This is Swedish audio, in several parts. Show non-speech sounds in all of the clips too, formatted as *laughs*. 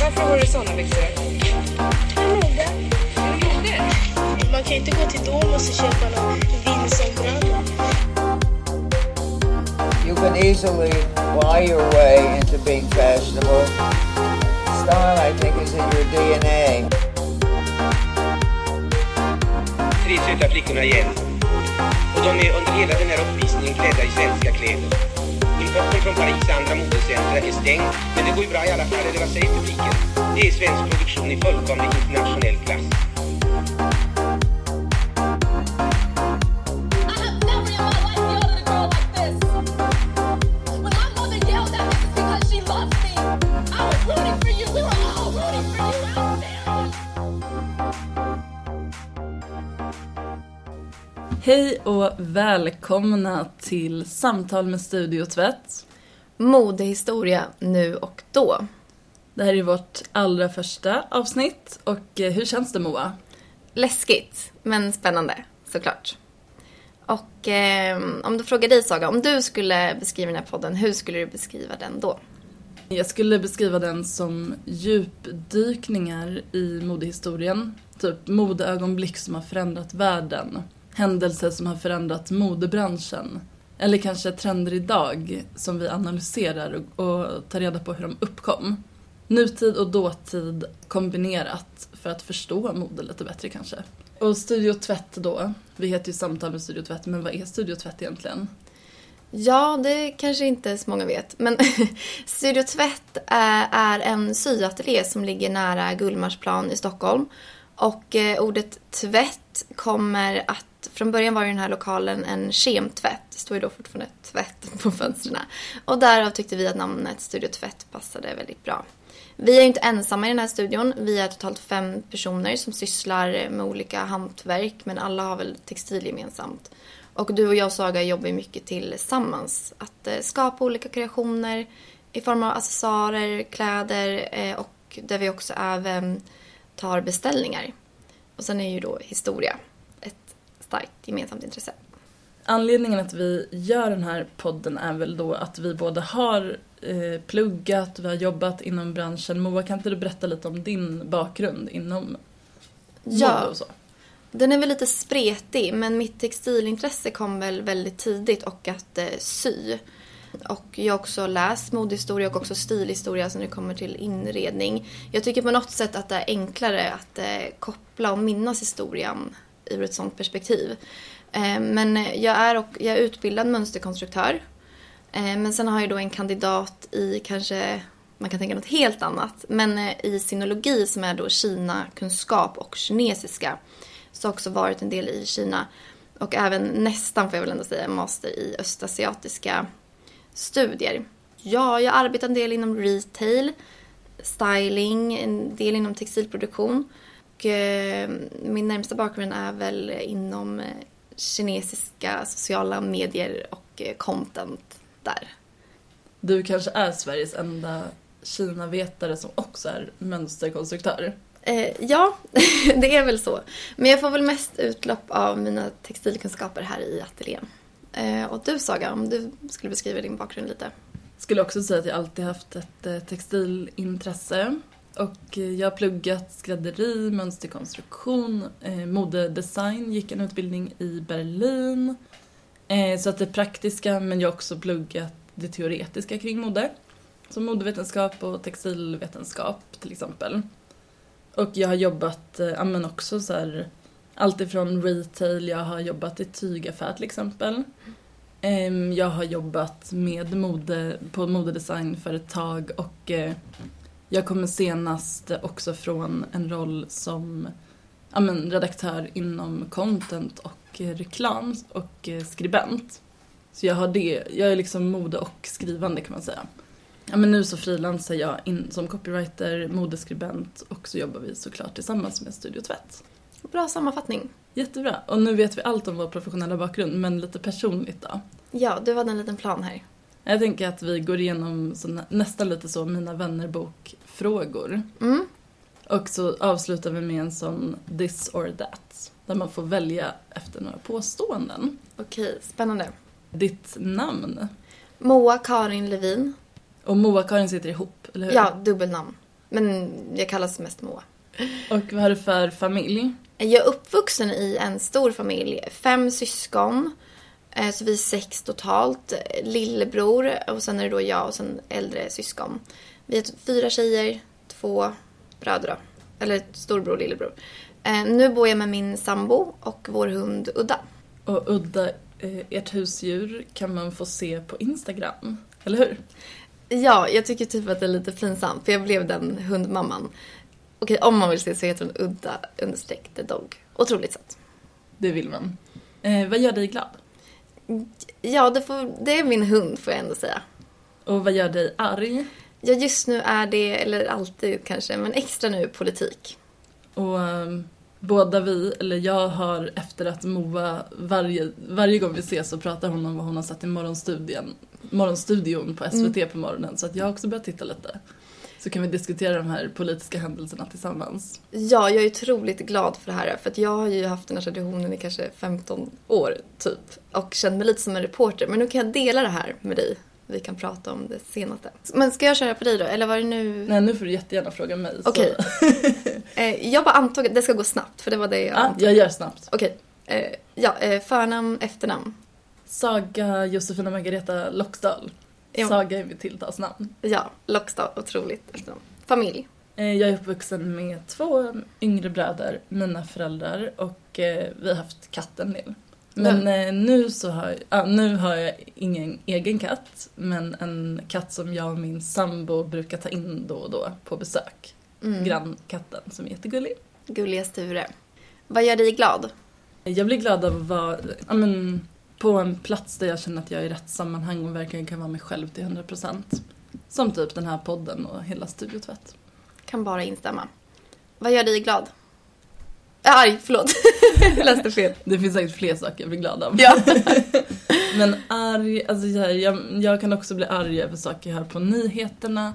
Varför har du såna byxor? Mode. Är det mode? Man kan ju inte gå till Domus och köpa någon vindsombralla. You can easily buy your way into being fashionable. Style, I think, is in your DNA. tre söta flickorna igen. De är under hela den här uppvisningen klädda i svenska kläder. Importen från Paris andra modercentra är stängd, men det går ju bra i alla fall, eller vad säger publiken? Det är svensk produktion i fullkomlig internationell klass. Hej och välkomna till Samtal med Studio Tvätt. Modehistoria nu och då. Det här är vårt allra första avsnitt och eh, hur känns det Moa? Läskigt, men spännande såklart. Och eh, om du frågar dig Saga, om du skulle beskriva den här podden, hur skulle du beskriva den då? Jag skulle beskriva den som djupdykningar i modehistorien. Typ modeögonblick som har förändrat världen. Händelser som har förändrat modebranschen. Eller kanske trender idag som vi analyserar och, och tar reda på hur de uppkom. Nutid och dåtid kombinerat för att förstå mode lite bättre kanske. Och Studio Tvätt då. Vi heter ju Samtal med Studio Tvätt, men vad är Studio Tvätt egentligen? Ja, det kanske inte så många vet, men *laughs* Studio Tvätt eh, är, en syateljé som ligger nära Gullmarsplan i Stockholm. Och eh, ordet tvätt kommer att, från början var ju den här lokalen en kemtvätt, det står ju då fortfarande tvätt *laughs* på fönstren. Och därav tyckte vi att namnet Studio Tvätt passade väldigt bra. Vi är ju inte ensamma i den här studion. Vi är totalt fem personer som sysslar med olika hantverk, men alla har väl textil gemensamt. Och du och jag Saga jobbar ju mycket tillsammans. Att eh, skapa olika kreationer i form av accessoarer, kläder eh, och där vi också även tar beställningar. Och sen är ju då historia starkt gemensamt intresse. Anledningen att vi gör den här podden är väl då att vi båda har eh, pluggat, vi har jobbat inom branschen. Moa, kan inte du berätta lite om din bakgrund inom Ja. mode och så? Den är väl lite spretig, men mitt textilintresse kom väl väldigt tidigt och att eh, sy. Och jag har också läst modehistoria och också stilhistoria när det kommer till inredning. Jag tycker på något sätt att det är enklare att eh, koppla och minnas historien ur ett sånt perspektiv. Eh, men jag är, och, jag är utbildad mönsterkonstruktör. Eh, men sen har jag då en kandidat i kanske, man kan tänka något helt annat, men eh, i sinologi som är då Kina-kunskap och kinesiska. Så har också varit en del i Kina. Och även nästan, får jag väl ändå säga, master i östasiatiska studier. Ja, jag arbetar en del inom retail, styling, en del inom textilproduktion. Och eh, min närmsta bakgrund är väl inom eh, kinesiska sociala medier och eh, content där. Du kanske är Sveriges enda Kina-vetare som också är mönsterkonstruktör. Eh, ja, *laughs* det är väl så. Men jag får väl mest utlopp av mina textilkunskaper här i ateljén. Eh, och du Saga, om du skulle beskriva din bakgrund lite. Skulle också säga att jag alltid haft ett textilintresse. Och jag har pluggat skrädderi, mönsterkonstruktion, eh, modedesign, gick en utbildning i Berlin. Eh, så att det praktiska, men jag har också pluggat det teoretiska kring mode. Som modevetenskap och textilvetenskap till exempel. Och jag har jobbat, eh, men också så här, allt ifrån retail, jag har jobbat i tygaffär till exempel. Jag har jobbat med mode, på modedesignföretag och eh, jag kommer senast också från en roll som ja, men, redaktör inom content och eh, reklam och eh, skribent. Så jag har det, jag är liksom mode och skrivande kan man säga. Ja, men nu så frilansar jag in som copywriter, modeskribent och så jobbar vi såklart tillsammans med Studio Tvätt. Bra sammanfattning. Jättebra. Och nu vet vi allt om vår professionella bakgrund, men lite personligt då. Ja, du hade en liten plan här. Jag tänker att vi går igenom så nästan lite så Mina vänner-bokfrågor. Mm. Och så avslutar vi med en sån this or that. där man får välja efter några påståenden. Okej, spännande. Ditt namn. Moa Karin Levin. Och Moa-Karin sitter ihop, eller hur? Ja, dubbelnamn. Men jag kallas mest Moa. Och vad har du för familj? Jag är uppvuxen i en stor familj. Fem syskon. Eh, Så vi är sex totalt. Lillebror och sen är det då jag och sen äldre syskon. Vi är fyra tjejer, två bröder då. Eller storbror och lillebror. Eh, Nu bor jag med min sambo och vår hund Udda. Och Udda, eh, ert husdjur kan man få se på Instagram, eller hur? Ja, jag tycker typ att det är lite pinsamt för jag blev den hundmamman. Okej, om man vill se så heter hon Udda understreck the dog. Otroligt söt. Det vill man. Eh, vad gör dig glad? Ja, det, får, det är min hund får jag ändå säga. Och vad gör dig arg? Ja, just nu är det, eller alltid kanske, men extra nu politik. Och ehm, båda vi, eller jag har efter att Moa, varje, varje gång vi ses så pratar hon om vad hon har sett i morgonstudien, morgonstudion på SVT på morgonen. Så att jag har också börjat titta lite. Så kan vi diskutera de här politiska händelserna tillsammans. Ja, jag är otroligt glad för det här. För att jag har ju haft den här traditionen i kanske 15 år, typ. Och känt mig lite som en reporter. Men nu kan jag dela det här med dig. Vi kan prata om det senaste. Men ska jag köra på dig då? Eller var det nu? Nej, nu får du jättegärna fråga mig. Okej. *laughs* Eh, jag bara antog att det ska gå snabbt, för det var det jag ja, antog. jag gör snabbt. Okej. Eh, ja, eh, förnamn, efternamn. Saga Josefina Margareta Loxdal. Ja. Saga är mitt tilltalsnamn. Ja, Lockstad, otroligt efternamn. Familj. Jag är uppvuxen med två yngre bröder, mina föräldrar och vi har haft katten Lill. Men eh, nu så har ja, nu har jag ingen egen katt, men en katt som jag och min sambo brukar ta in då och då på besök. Mm. Grannkatten som är jättegullig. Gulliga Sture. Vad gör dig glad? Jag blir glad av att vara ja, men, på en plats där jag känner att jag är i rätt sammanhang och verkligen kan vara mig själv till 100%. Som typ den här podden och hela Studiotvätt. Kan bara instämma. Vad gör dig glad? Äh, Arg, förlåt. *laughs* jag läste fel. Det finns säkert fler saker jag blir glad av. Ja. *laughs* Men arg, alltså jag, jag, kan också bli arg över saker jag hör på nyheterna.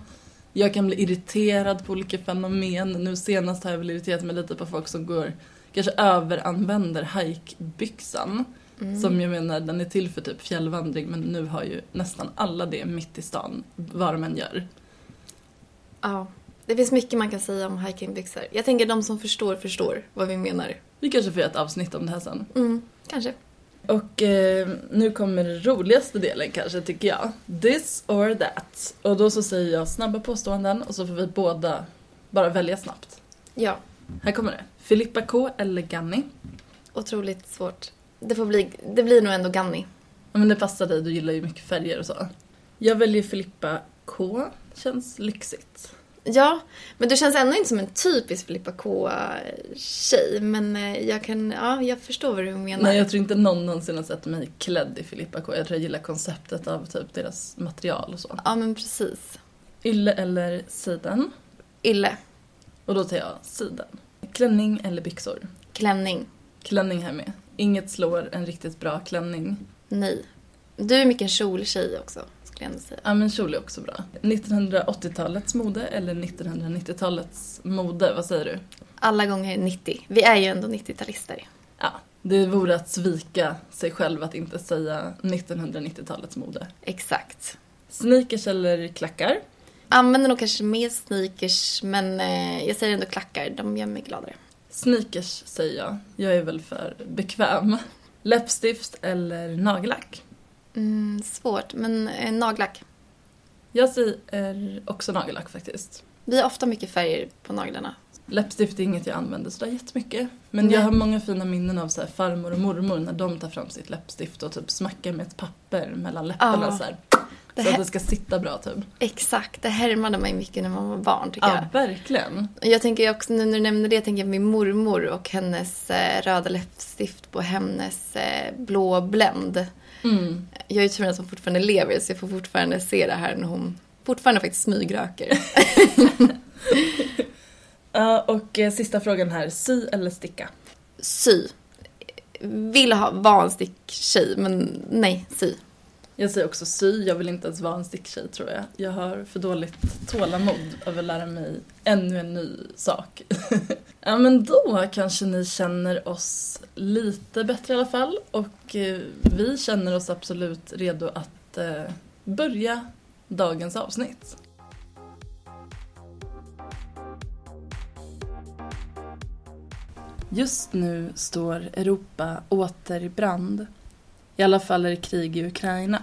Jag kan bli irriterad på olika fenomen. Nu senast har jag väl irriterat mig lite på folk som går, kanske överanvänder hajkbyxan. Som jag menar, den är till för typ fjällvandring men nu har ju nästan alla det mitt i stan, vad de än gör. ja. Det finns mycket man kan säga om hikingbyxor. Jag tänker de som förstår, förstår vad vi menar. Vi kanske får göra ett avsnitt om det här sen. Mm, kanske. Och eh, nu kommer den roligaste delen kanske tycker jag. This or that. Och då så säger jag snabba påståenden och så får vi båda bara välja snabbt. Ja, Här kommer det. Filippa K eller Ganni? otroligt svårt. Det får bli, det blir nog ändå Ganni. Ja, men det passar dig, du gillar ju mycket färger och så. Jag väljer Filippa K. Känns lyxigt. Ja, men du känns ändå inte som en typisk Filippa K-tjej. Men eh, jag kan, ja, jag förstår vad du menar. Nej, jag tror inte någon någonsin har sett mig klädd i Filippa K. Jag tror jag gillar konceptet av typ deras material och så. Ja, men precis. Ylle eller siden? Ille. Och då tar jag siden. Klänning eller byxor? Klänning. Klänning här med. Inget slår en riktigt bra klänning. Nej. Du är mycket en kjoltjej också, ändå säga. Ja men kjol är också bra. 1980-talets mode eller 1990-talets mode, vad säger du? Alla gånger 90. Vi är ju ändå 90-talister. Ja, det vore att svika sig själv att inte säga 1990-talets mode. Exakt. Sneakers eller klackar? Använder nog kanske mer sneakers, men eh, jag säger ändå klackar. De gör mig gladare. Sneakers säger jag. Jag är väl för bekväm. Läppstift eller nagellack? Mm, svårt, men eh, nagellack. Jag säger också nagellack faktiskt. Vi har ofta mycket färger på naglarna. Läppstift är inget jag använder sådär jättemycket. Men Nej. jag har många fina minnen av så här farmor och mormor när de tar fram sitt läppstift och typ smackar med ett papper mellan läpparna Ja. så här. Det Så att det ska sitta bra typ. Exakt, det härmade mig mycket när man var barn tycker Ja, verkligen. jag. Jag tänker också, nu när du nämner det, tänker jag min mormor och hennes eh, röda läppstift på hennes eh, blå Blend. Mm. Jag är ju tur att hon fortfarande lever så jag får fortfarande se det här när hon fortfarande faktiskt smygröker. *laughs* Ja, och eh, sista frågan här. Sy eller sticka? sy. Vill ha, vara en sticktjej, men nej, sy. Jag säger också sy, jag vill inte ens vara en sticktjej tror jag. Jag har för dåligt tålamod över att lära mig ännu en ny sak. *laughs* ja men då kanske ni känner oss lite bättre i alla fall och eh, vi känner oss absolut redo att eh, börja dagens avsnitt. Just nu står Europa åter i brand. I alla fall är det krig i Ukraina.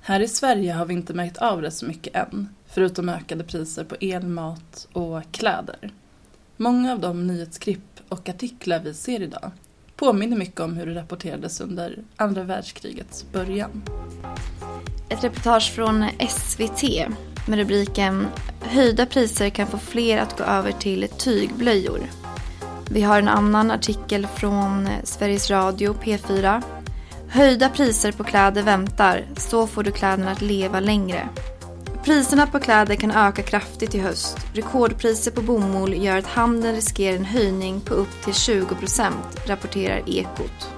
Här i Sverige har vi inte märkt av det så mycket än, förutom ökade priser på el, mat och kläder. Många av de nyhetsklipp och artiklar vi ser idag påminner mycket om hur det rapporterades under andra världskrigets början. Ett reportage från SVT med rubriken Höjda priser kan få fler att gå över till tygblöjor. Vi har en annan artikel från Sveriges Radio P4. Höjda priser på kläder väntar, så får du kläderna att leva längre. Priserna på kläder kan öka kraftigt i höst. Rekordpriser på bomull gör att handeln riskerar en höjning på upp till 20%, rapporterar Ekot.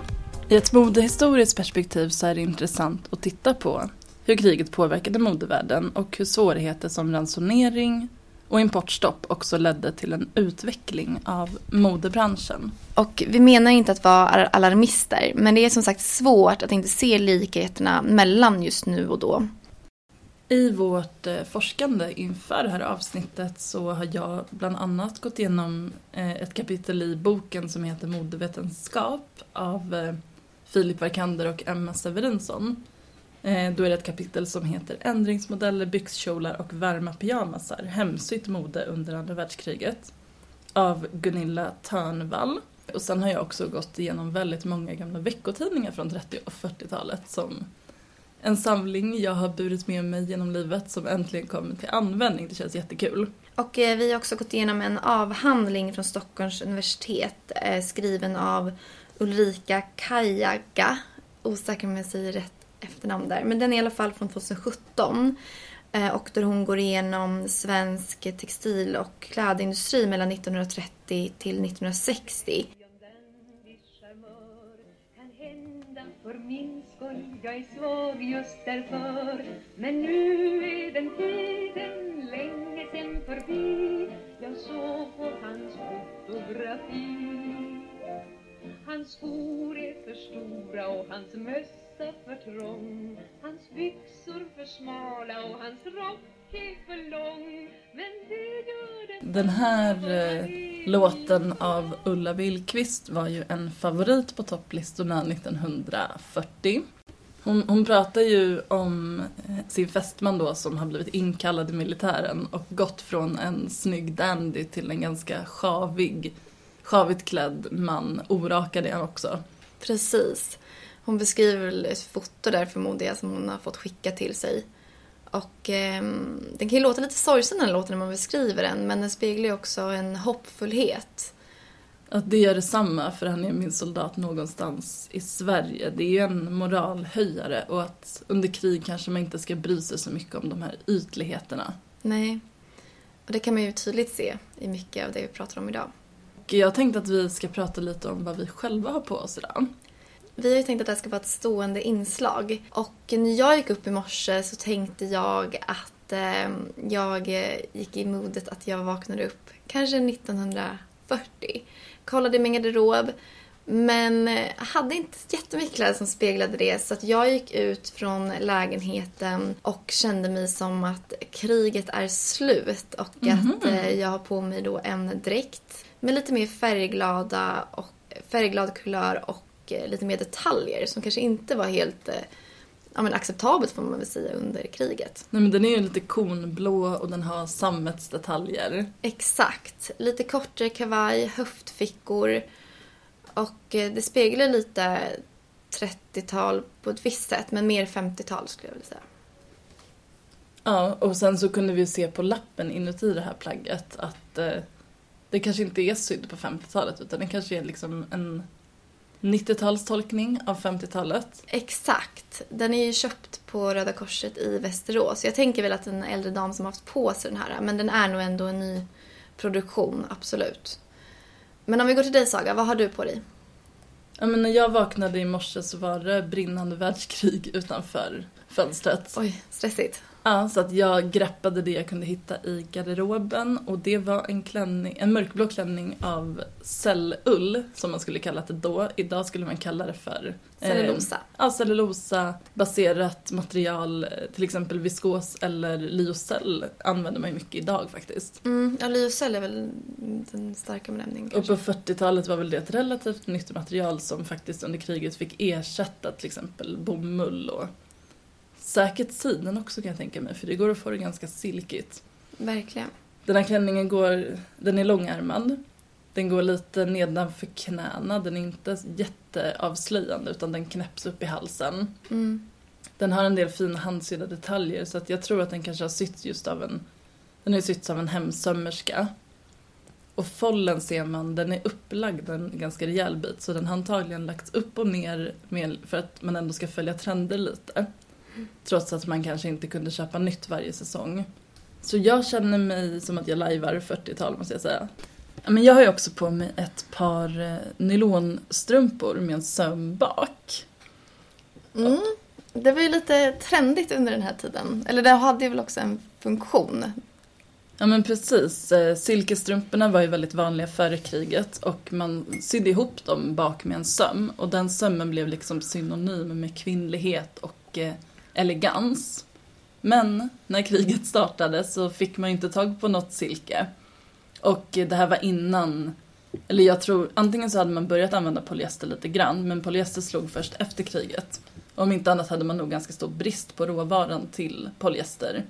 I ett modehistoriskt perspektiv så är det intressant att titta på hur kriget påverkade modevärlden och hur svårigheter som ransonering och importstopp också ledde till en utveckling av modebranschen. Och vi menar inte att vara alarmister, men det är som sagt svårt att inte se likheterna mellan just nu och då. I vårt eh, forskande inför det här avsnittet så har jag bland annat gått igenom eh, ett kapitel i boken som heter Modevetenskap av eh, Filip Varkander och Emma Severinsson. Eh, då är det ett kapitel som heter Ändringsmodeller, byxkjolar och varma pyjamasar, hemsytt mode under andra världskriget av Gunilla Törnvall. Och sen har jag också gått igenom väldigt många gamla veckotidningar från 30 och 40-talet som en samling jag har burit med mig genom livet som äntligen kommer till användning. Det känns jättekul. Och eh, vi har också gått igenom en avhandling från Stockholms universitet eh, skriven av Ulrika Kajaga. Osäker om jag säger rätt efternamn där. Men den är i alla fall från 2017. Eh, och där hon går igenom svensk textil och klädindustri mellan 1930 till 1960. För min skull, jag är svag just därför Men nu är den tiden länge sen förbi Jag såg på hans fotografi Hans skor är för stora och hans mössa för trång Hans byxor för smala och hans rock är för lång Men det gör den Den här eh, låten av Ulla Billqvist var ju en favorit på topplistorna 1940. Hon, hon pratar ju om eh, sin fästman då som har blivit inkallad i militären och gått från en snygg dandy till en ganska sjavig, sjavigt klädd man. Orakad är han också. Precis. Hon beskriver ett foto där förmodar jag som hon har fått skicka till sig. Och eh, den kan ju låta lite sorgsen den låten när man beskriver den men den speglar ju också en hoppfullhet. Att det gör detsamma för han är min soldat någonstans i Sverige. Det är ju en moralhöjare och att under krig kanske man inte ska bry sig så mycket om de här ytligheterna. Nej. Och det kan man ju tydligt se i mycket av det vi pratar om idag. Och jag tänkte att vi ska prata lite om vad vi själva har på oss idag. Vi har ju tänkt att det här ska vara ett stående inslag. Och när jag gick upp i morse så tänkte jag att eh, jag gick i modet att jag vaknade upp kanske 1940. Kollade i min garderob. Men hade inte jättemycket kläder som speglade det så att jag gick ut från lägenheten och kände mig som att kriget är slut och mm -hmm. att eh, jag har på mig då en dräkt med lite mer färgglada och färgglad kulör och eh, lite mer detaljer som kanske inte var helt ja, men acceptabelt får man väl säga under kriget. Nej men den är ju lite kornblå och den har sammetsdetaljer. Exakt. Lite kortare kavaj, höftfickor och eh, det speglar lite 30-tal på ett visst sätt men mer 50-tal skulle jag vilja säga. Ja, och sen så kunde vi se på lappen inuti det här plagget att eh, det kanske inte är sydd på 50-talet utan det kanske är liksom en 90-talstolkning av 50-talet. Exakt. Den är ju köpt på Röda Korset i Västerås. Jag tänker väl att en äldre dam som har haft på sig den här, men den är nog ändå en ny produktion, absolut. Men om vi går till dig Saga, vad har du på dig? Ja, men när jag vaknade i morse så var det brinnande världskrig utanför fönstret. Oj, stressigt. Ja, så att jag greppade det jag kunde hitta i garderoben och det var en, klänning, en mörkblå klänning av cellull som man skulle kalla det då. Idag skulle man kalla det för eh, Cellulosa. ja, cellulosa baserat material, eh, till exempel viskos eller lyocell använder man ju mycket idag faktiskt. Mm, ja, lyocell är väl den starka benämningen Och på 40-talet var väl det ett relativt nytt material som faktiskt under kriget fick ersätta till exempel bomull och säkert siden också kan jag tänka mig för det går att få det ganska silkigt. Verkligen. Den här klänningen går, den är långärmad. Den går lite nedanför knäna, den är inte jätteavslöjande utan den knäpps upp i halsen. Mm. Den har en del fina handsydda detaljer så att jag tror att den kanske har sytts just av en, den ju sytts av en hemsömmerska. Och follen ser man, den är upplagd en ganska rejäl bit så den har antagligen lagts upp och ner med, för att man ändå ska följa trender lite. Trots att man kanske inte kunde köpa nytt varje säsong. Så jag känner mig som att jag lajvar 40-tal måste jag säga. Men jag har ju också på mig ett par eh, nylonstrumpor med en söm bak. Mm. Det var ju lite trendigt under den här tiden. Eller det hade ju väl också en funktion. Ja men precis. Eh, Silkesstrumporna var ju väldigt vanliga före kriget och man sydde ihop dem bak med en söm och den sömmen blev liksom synonym med kvinnlighet och eh, elegans. Men när kriget startade så fick man inte tag på något silke. Och det här var innan, eller jag tror, antingen så hade man börjat använda polyester lite grann men polyester slog först efter kriget. Om inte annat hade man nog ganska stor brist på råvaran till polyester.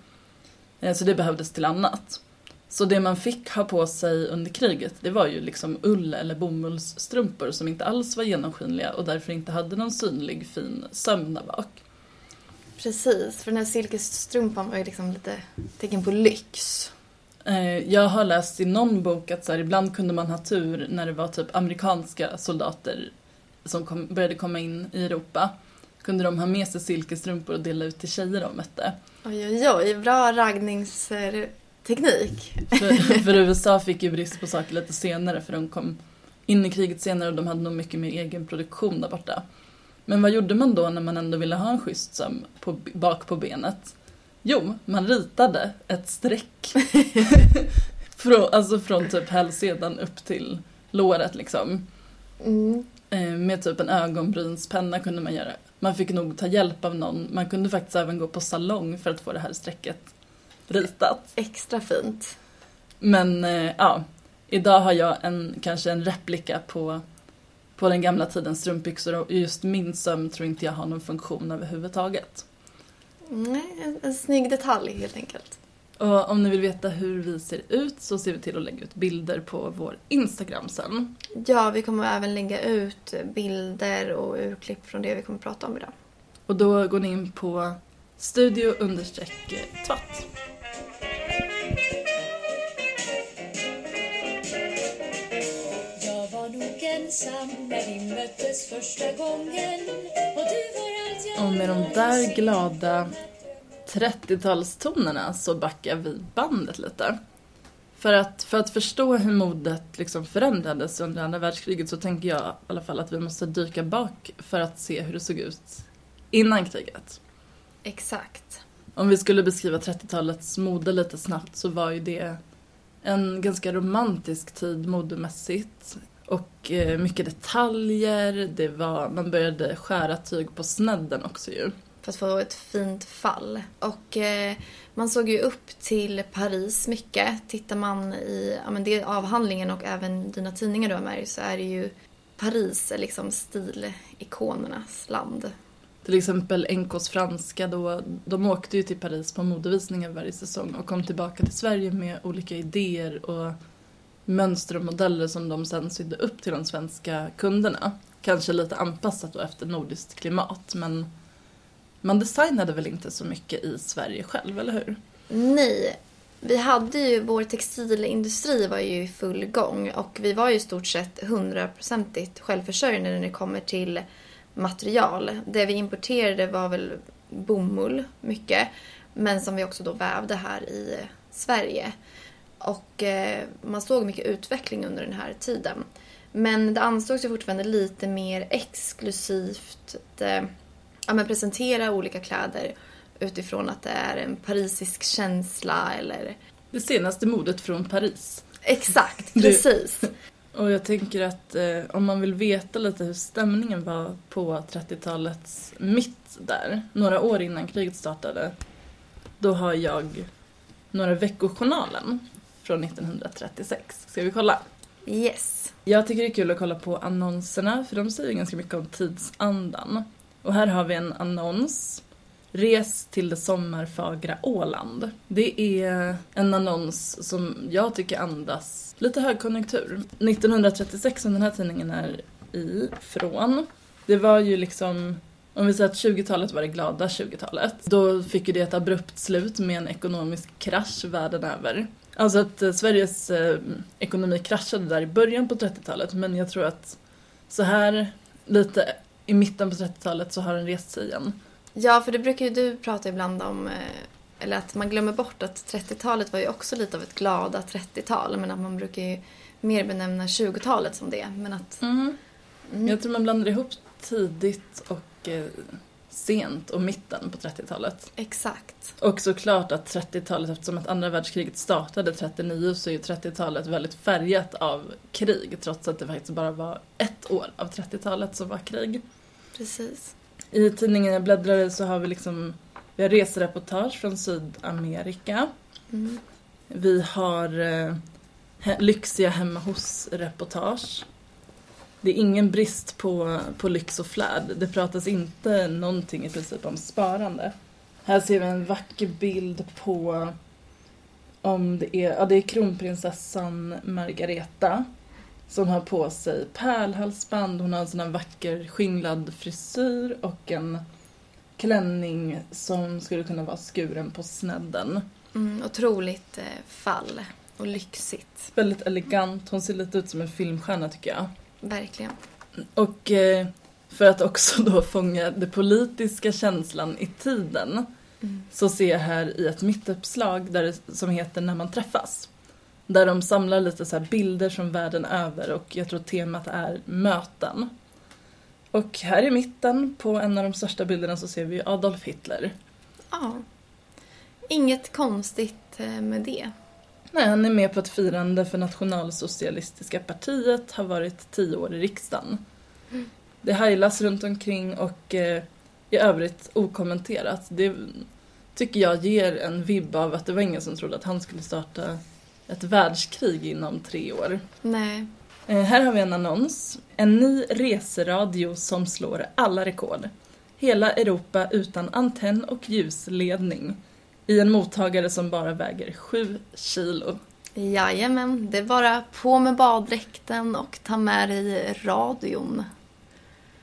Eh, så det behövdes till annat. Så det man fick ha på sig under kriget, det var ju liksom ull eller bomullsstrumpor som inte alls var genomskinliga och därför inte hade någon synlig fin söm där bak. Precis, för den här silkesstrumpan var ju liksom lite tecken på lyx. Eh, Jag har läst i någon bok att så här, ibland kunde man ha tur när det var typ amerikanska soldater som kom, började komma in i Europa. Kunde de ha med sig silkesstrumpor och dela ut till tjejer de mötte. Oj, oj, oj. Bra raggningsteknik. För, *laughs* för USA fick ju brist på saker lite senare för de kom in i kriget senare och de hade nog mycket mer egen produktion där borta. Men vad gjorde man då när man ändå ville ha en schysst söm på, bak på benet? Jo, man ritade ett streck. *laughs* från, alltså från typ hälsenan upp till låret liksom. Mm. Eh, Med typ en ögonbrynspenna kunde man göra. Man fick nog ta hjälp av någon. Man kunde faktiskt även gå på salong för att få det här strecket ritat. Extra fint. Men eh, ja, idag har jag en, kanske en replika på, på den gamla tidens strumpbyxor och just min söm tror inte jag har någon funktion överhuvudtaget. Nej, en, en snygg detalj helt enkelt. Och om ni vill veta hur vi ser ut så ser vi till att lägga ut bilder på vår Instagram sen. Ja, vi kommer även lägga ut bilder och urklipp från det vi kommer prata om idag. Och då går ni in på studio nog ensam när vi möttes första gången och du var allt jag Och med de där glada 30-talstonerna så backar vi bandet lite. För att, för att förstå hur modet liksom förändrades under andra världskriget så tänker jag i alla fall att vi måste dyka bak för att se hur det såg ut innan kriget. Exakt. Om vi skulle beskriva 30-talets mode lite snabbt så var ju det en ganska romantisk tid modemässigt. Och eh, mycket detaljer, det var, man började skära tyg på snedden också ju. För att få ett fint fall. Och eh, man såg ju upp till Paris mycket. Tittar man i ja, men det avhandlingen och även dina tidningar du har med dig så är det ju Paris är liksom stilikonernas land. Till exempel NKs franska då, de åkte ju till Paris på modevisningar varje säsong och kom tillbaka till Sverige med olika idéer och mönster och modeller som de sen sydde upp till de svenska kunderna. Kanske lite anpassat då efter nordiskt klimat men man designade väl inte så mycket i Sverige själv, eller hur? Nej, vi hade ju, vår textilindustri var ju i full gång och vi var ju i stort sett hundraprocentigt självförsörjande när det kommer till material. Det vi importerade var väl bomull mycket, men som vi också då vävde här i Sverige. Och eh, man såg mycket utveckling under den här tiden. Men det ansågs ju fortfarande lite mer exklusivt att eh, ja, presentera olika kläder utifrån att det är en parisisk känsla eller... Det senaste modet från Paris. Exakt, *laughs* Du- precis. *laughs* Och jag tänker att eh, om man vill veta lite hur stämningen var på 30-talets mitt där, några år innan kriget startade, då har jag några veckojournalen från 1936. Ska vi kolla? Yes. Jag tycker det är kul att kolla på annonserna för de säger ganska mycket om tidsandan. Och här har vi en annons. Res till det sommarfagra Åland. Det är en annons som jag tycker andas lite högkonjunktur. 1936 som den här tidningen är ifrån. Det var ju liksom om vi säger att 20-talet var det glada 20-talet, då fick ju det ett abrupt slut med en ekonomisk krasch världen över. Alltså att eh, Sveriges eh, ekonomi kraschade där i början på 30-talet, men jag tror att så här lite i mitten på 30-talet så har den rest sig igen. Ja, för det brukar ju du prata ibland om, eh, eller att man glömmer bort att 30-talet var ju också lite av ett glada 30-tal, men att man brukar ju mer benämna 20-talet som det. Men att... Mm. Jag tror man blandar ihop tidigt och eh, sent och mitten på 30-talet. Exakt. Och såklart att 30-talet, eftersom att andra världskriget startade 39 så är ju 30-talet väldigt färgat av krig trots att det faktiskt bara var ett år av 30-talet som var krig. Precis. I tidningen jag bläddrade så har vi liksom vi har resereportage från Sydamerika. Mm. Vi har eh, lyxiga hemma hos-reportage. Det är ingen brist på, på lyx och flärd. Det pratas inte någonting i princip om sparande. Här ser vi en vacker bild på om det är, ja, det är kronprinsessan Margareta som har på sig pärlhalsband, hon har en sån här vacker skinglad frisyr och en klänning som skulle kunna vara skuren på snedden. Mm, otroligt eh, fall och lyxigt. Väldigt elegant, hon ser lite ut som en filmstjärna tycker jag. Verkligen. Och eh, för att också då fånga den politiska känslan i tiden så ser jag här i ett mittuppslag där det, som heter När man träffas. Där de samlar lite så här bilder från världen över och jag tror temat är möten. Och här i mitten på en av de största bilderna så ser vi Adolf Hitler. Ja. Inget konstigt eh, med det. Nej, han är med på ett firande för Nationalsocialistiska partiet, har varit tio år i riksdagen. Det heilas runt omkring och eh, i övrigt okommenterat. Det tycker jag ger en vibb av att det var ingen som trodde att han skulle starta ett världskrig inom tre år. Nej. Eh, här har vi en annons. En ny reseradio som slår alla rekord. Hela Europa utan antenn och ljusledning. I en mottagare som bara väger 7 kilo. Jajamän, det är bara på med baddräkten och ta med dig radion.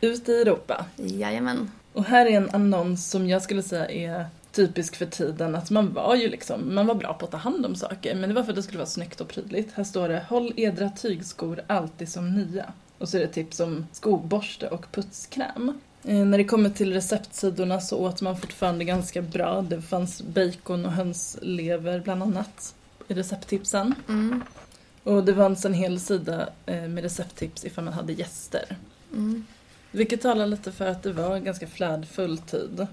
Ut i Europa. Jajamän. Och här är en annons som jag skulle säga är typisk för tiden. Att man var ju liksom, man var bra på att ta hand om saker. Men det var för att det skulle vara snyggt och prydligt. Här står det Håll edra tygskor alltid som nya. Och så är det tips om skoborste och putskräm. Eh, när det kommer till receptsidorna så åt man fortfarande ganska bra. Det fanns bacon och hönslever bland annat i recepttipsen. Mm. Och det fanns en hel sida eh, med recepttips ifall man hade gäster. Mm. Vilket talar lite för att det var en ganska flärdfull tid.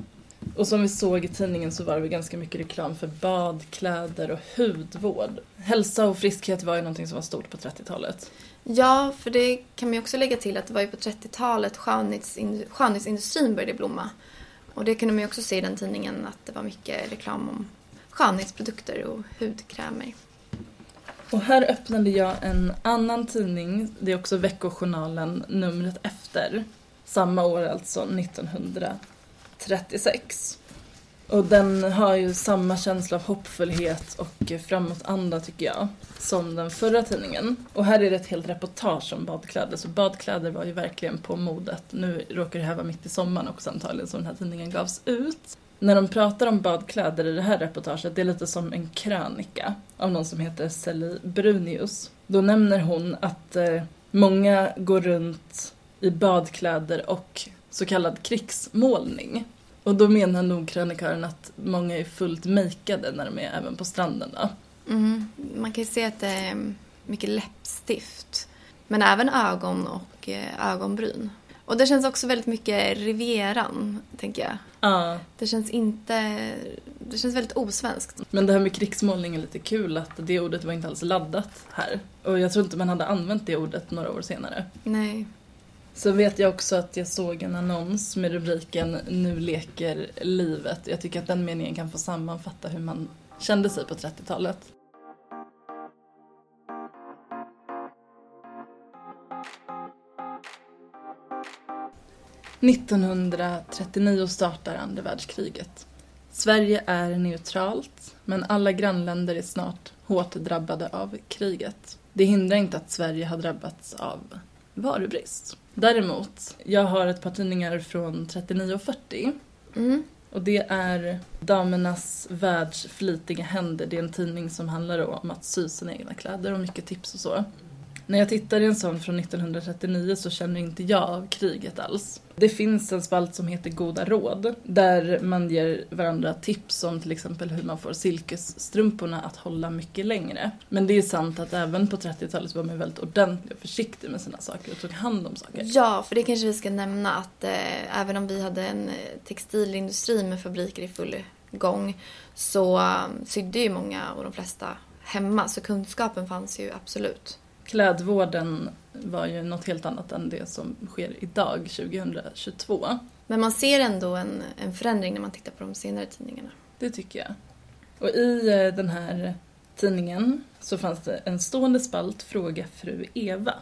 Och som vi såg i tidningen så var det ganska mycket reklam för badkläder och hudvård. Hälsa och friskhet var ju någonting som var stort på 30-talet. Ja, för det kan man ju också lägga till att det var ju på 30-talet skönhetsin- skönhetsindustrin började blomma. Och det kunde man ju också se i den tidningen att det var mycket reklam om skönhetsprodukter och hudkrämer. Och här öppnade jag en annan tidning, det är också Veckojournalen, numret efter. Samma år alltså, 36. Och den har ju samma känsla av hoppfullhet och framåtanda tycker jag, som den förra tidningen. Och här är det ett helt reportage om badkläder, så badkläder var ju verkligen på modet. Nu råkar det här vara mitt i sommaren också antagligen, som den här tidningen gavs ut. När de pratar om badkläder i det här reportaget, det är lite som en krönika av någon som heter Sally Brunius. Då nämner hon att eh, många går runt i badkläder och så kallad krigsmålning. Och då menar nog krönikören att många är fullt makeade när de är även på stranden då. Mm. Man kan ju se att det är mycket läppstift. Men även ögon och eh, ögonbryn. Och det känns också väldigt mycket Rivieran, tänker jag. Ja. Det känns inte... Det känns väldigt osvenskt. Men det här med krigsmålning är lite kul att det ordet var inte alls laddat här. Och jag tror inte man hade använt det ordet några år senare. Nej. Så vet jag också att jag såg en annons med rubriken Nu leker livet. Jag tycker att den meningen kan få sammanfatta hur man kände sig på 30-talet. –1939 startar andra världskriget. Sverige är neutralt, men alla grannländer är snart hårt drabbade av kriget. Det hindrar inte att Sverige har drabbats av varubrist. Däremot, jag har ett par tidningar från 39 och 40. Mm. Och det är Damernas världs flitiga händer. Det är en tidning som handlar om att sy sina egna kläder och mycket tips och så. När jag tittar i en sån från 1939 så känner inte jag av kriget alls. Det finns en spalt som heter Goda råd där man ger varandra tips om till exempel hur man får silkesstrumporna att hålla mycket längre. Men det är sant att även på 30-talet var man väldigt ordentlig och försiktig med sina saker och tog hand om saker. Ja, för det kanske vi ska nämna att eh, även om vi hade en eh, textilindustri med fabriker i full gång så eh, sydde ju många och de flesta hemma så kunskapen fanns ju absolut. Klädvården var ju något helt annat än det som sker idag, 2022. Men man ser ändå en, en förändring när man tittar på de senare tidningarna. Det tycker jag. Och i eh, den här tidningen så fanns det en stående spalt Fråga fru Eva.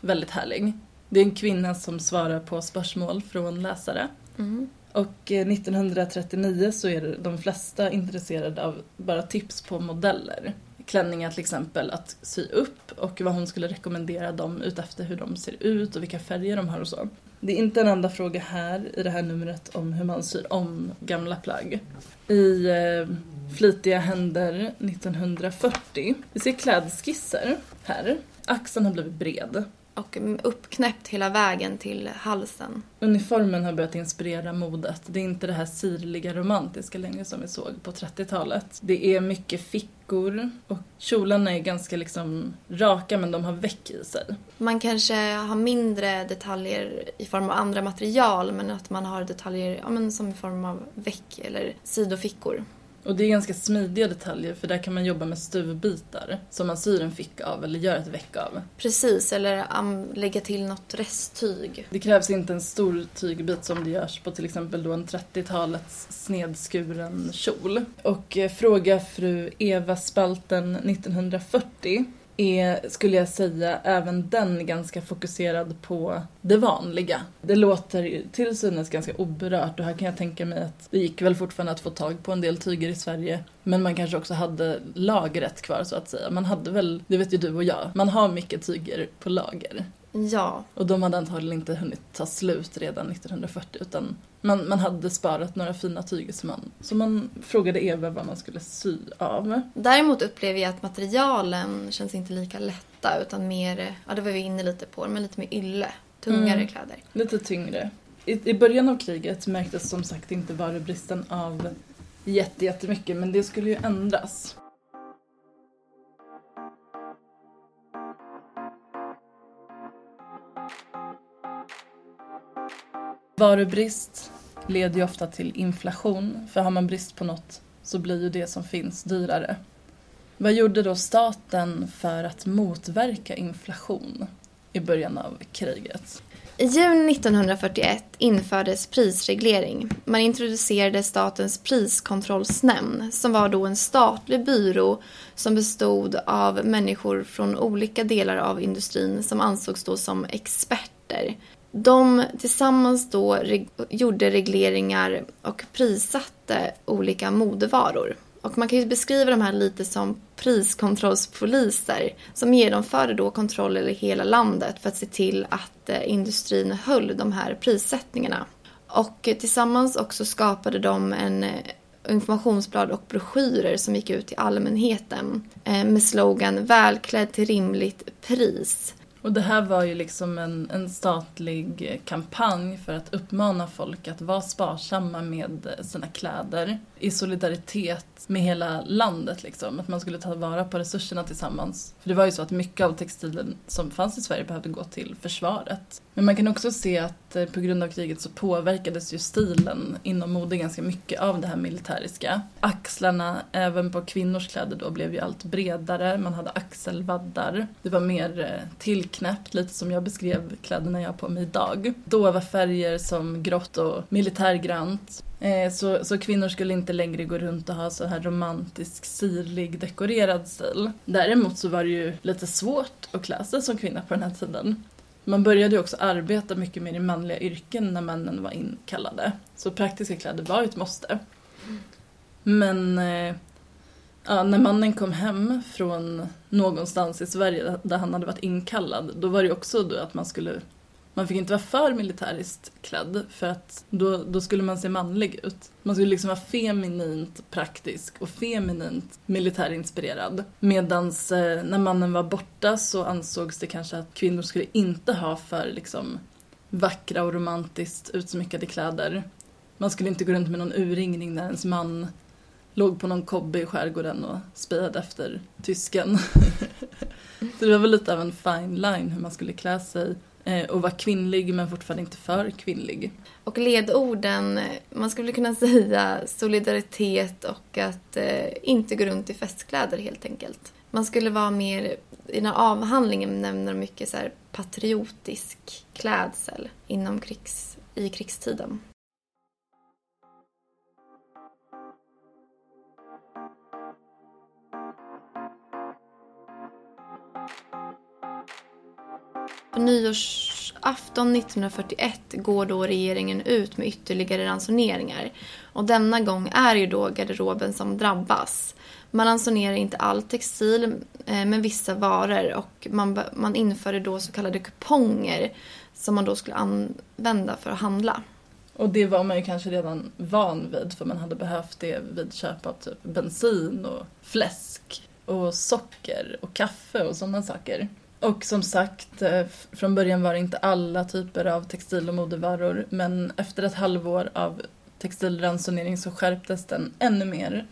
Väldigt härlig. Det är en kvinna som svarar på spörsmål från läsare. Mm. Och eh, 1939 så är de flesta intresserade av bara tips på modeller. Klänningar till exempel att sy upp och vad hon skulle rekommendera dem utefter hur de ser ut och vilka färger de har och så. Det är inte en enda fråga här i det här numret om hur man syr om gamla plagg. I eh, Flitiga händer 1940. Vi ser klädskisser här. Axeln har blivit bred. Och uppknäppt hela vägen till halsen. Uniformen har börjat inspirera modet. Det är inte det här sirliga romantiska längre som vi såg på 30-talet. Det är mycket fickor och kjolarna är ganska liksom raka men de har väck i sig. Man kanske har mindre detaljer i form av andra material men att man har detaljer ja, men som i form av väck eller sidofickor. Och det är ganska smidiga detaljer för där kan man jobba med stuvbitar som man syr en ficka av eller gör ett väck av. Precis, eller um, lägga till något resttyg. Det krävs inte en stor tygbit som det görs på till exempel då en 30-talets snedskuren kjol. Och eh, Fråga fru Eva Spalten 1940 är, skulle jag säga, även den ganska fokuserad på det vanliga. Det låter till synes ganska oberört och här kan jag tänka mig att det gick väl fortfarande att få tag på en del tyger i Sverige. Men man kanske också hade lagret kvar så att säga. Man hade väl, det vet ju du och jag, man har mycket tyger på lager. Ja, Och de hade antagligen inte hunnit ta slut redan 1940 utan man, man hade sparat några fina tyger som man, så man frågade Eva vad man skulle sy av. däremot upplever jag att materialen känns inte lika lätta utan mer, ja det var vi inne lite på, men lite mer ylle. Tungare Mm. kläder. Lite tyngre. I, I början av kriget märktes som sagt inte varubristen av jätte, jättemycket men det skulle ju ändras. Varubrist leder ju ofta till inflation, för har man brist på något så blir ju det som finns dyrare. Vad gjorde då staten för att motverka inflation i början av kriget? I juni 1941 infördes prisreglering. Man introducerade Statens priskontrollsnämnd som var då en statlig byrå som bestod av människor från olika delar av industrin som ansågs då som experter. De tillsammans då reg- gjorde regleringar och prissatte olika modevaror. Och man kan ju beskriva de här lite som priskontrollspoliser som genomförde då kontroll över hela landet för att se till att eh, industrin höll de här prissättningarna. Och tillsammans också skapade de en eh, informationsblad och broschyrer som gick ut till allmänheten eh, med slogan Välklädd till rimligt pris. Och det här var ju liksom en, en statlig kampanj för att uppmana folk att vara sparsamma med sina kläder i solidaritet med hela landet liksom. Att man skulle ta vara på resurserna tillsammans. För det var ju så att mycket av textilen som fanns i Sverige behövde gå till försvaret. Men man kan också se att eh, på grund av kriget så påverkades ju stilen inom mode ganska mycket av det här militäriska. Axlarna, även på kvinnors kläder då, blev ju allt bredare. Man hade axelvaddar. Det var mer eh, tillknäppt, lite som jag beskrev kläderna jag har på mig idag. Dova färger som grått och militärgrönt. Eh, så, så kvinnor skulle inte längre gå runt och ha så här romantisk, sirlig, dekorerad stil. Däremot så var det ju lite svårt att klä sig som kvinna på den här tiden. Man började ju också arbeta mycket mer i manliga yrken när männen var inkallade. Så praktiska kläder var ett måste. Men eh, ja, när mannen kom hem från någonstans i Sverige där han hade varit inkallad, då var det ju också då att man skulle man fick inte vara för militäriskt klädd för att då, då skulle man se manlig ut. Man skulle liksom vara feminint praktisk och feminint militärinspirerad. Medan eh, när mannen var borta så ansågs det kanske att kvinnor skulle inte ha för liksom vackra och romantiskt utsmyckade kläder. Man skulle inte gå runt med någon urringning när ens man låg på någon kobbe i skärgården och spejade efter tysken. *laughs* så det var väl lite av en fine line hur man skulle klä sig Eh, och vara kvinnlig men fortfarande inte för kvinnlig. Och ledorden, man skulle kunna säga solidaritet och att eh, inte gå runt i festkläder helt enkelt. Man skulle vara mer, i den här avhandlingen nämner de mycket så här patriotisk klädsel inom krigs, i krigstiden. På nyårsafton 1941 går då regeringen ut med ytterligare ransoneringar. Och denna gång är ju då garderoben som drabbas. Man ransonerar inte all textil, eh, men vissa varor och man, man införde då så kallade kuponger som man då skulle använda för att handla. Och det var man ju kanske redan van vid för man hade behövt det vid köp av typ bensin och fläsk och socker och kaffe och sådana saker. Och som sagt, eh, från början var det inte alla typer av textil och modevaror men efter ett halvår av textilransonering så skärptes den ännu mer.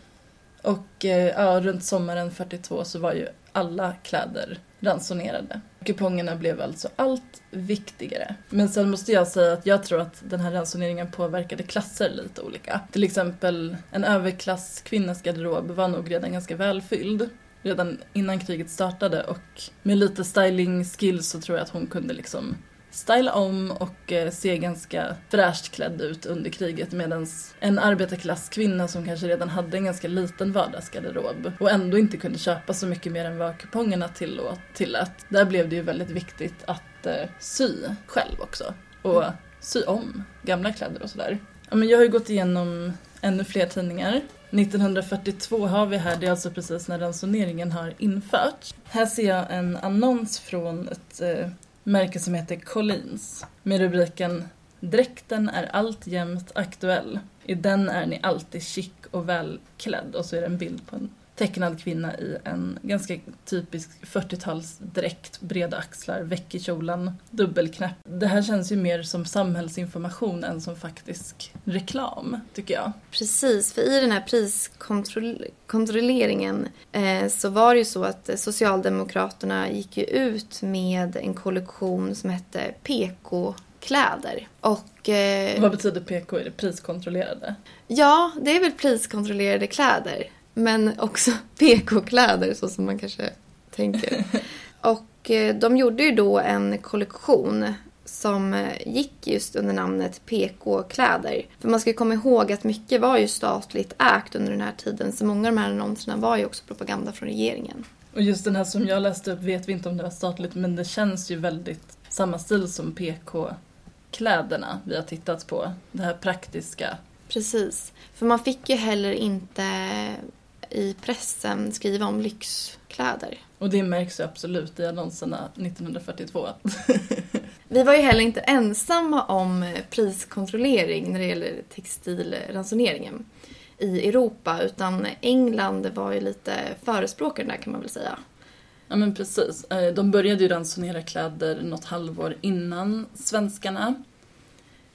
Och eh, ja, runt sommaren 42 så var ju alla kläder ransonerade. Kupongerna blev alltså allt viktigare. Men sen måste jag säga att jag tror att den här ransoneringen påverkade klasser lite olika. Till exempel en överklasskvinnas garderob var nog redan ganska välfylld redan innan kriget startade och med lite styling skills så tror jag att hon kunde liksom styla om och eh, se ganska fräscht klädd ut under kriget medan en arbetarklasskvinna som kanske redan hade en ganska liten vardagsgarderob och ändå inte kunde köpa så mycket mer än vad kupongerna tillåt, tillät. Där blev det ju väldigt viktigt att eh, sy själv också och sy om gamla kläder och sådär. Ja, men jag har ju gått igenom ännu fler tidningar. 1942 har vi här, det är alltså precis när ransoneringen har införts. Här ser jag en annons från ett eh, märke som heter Collins med rubriken Dräkten är alltjämt aktuell. I den är ni alltid chic och välklädd och så är det en bild på en tecknad kvinna i en ganska typisk 40-talsdräkt, breda axlar, väck i kjolen, dubbelknäpp. Det här känns ju mer som samhällsinformation än som faktisk reklam, tycker jag. Precis, för i den här priskontrolleringen eh, så var det ju så att Socialdemokraterna gick ju ut med en kollektion som hette PK-kläder. Och eh, Vad betyder PK? Är det priskontrollerade? ja, det är väl priskontrollerade kläder. Men också *laughs* PK-kläder så som man kanske tänker. *laughs* Och eh, de gjorde ju då en kollektion som eh, gick just under namnet PK-kläder. För man ska ju komma ihåg att mycket var ju statligt ägt under den här tiden så många av de här annonserna var ju också propaganda från regeringen. Och just den här som jag läste upp vet vi inte om det var statligt men det känns ju väldigt samma stil som PK-kläderna vi har tittat på. Det här praktiska. Precis. För man fick ju heller inte i pressen skriva om lyxkläder. Och det märks ju absolut i annonserna 1942. Vi var ju heller inte ensamma om priskontrollering när det gäller textilransoneringen i Europa utan England var ju lite förespråkare där kan man väl säga. Ja men precis. Eh, De började ju ransonera kläder något halvår innan svenskarna.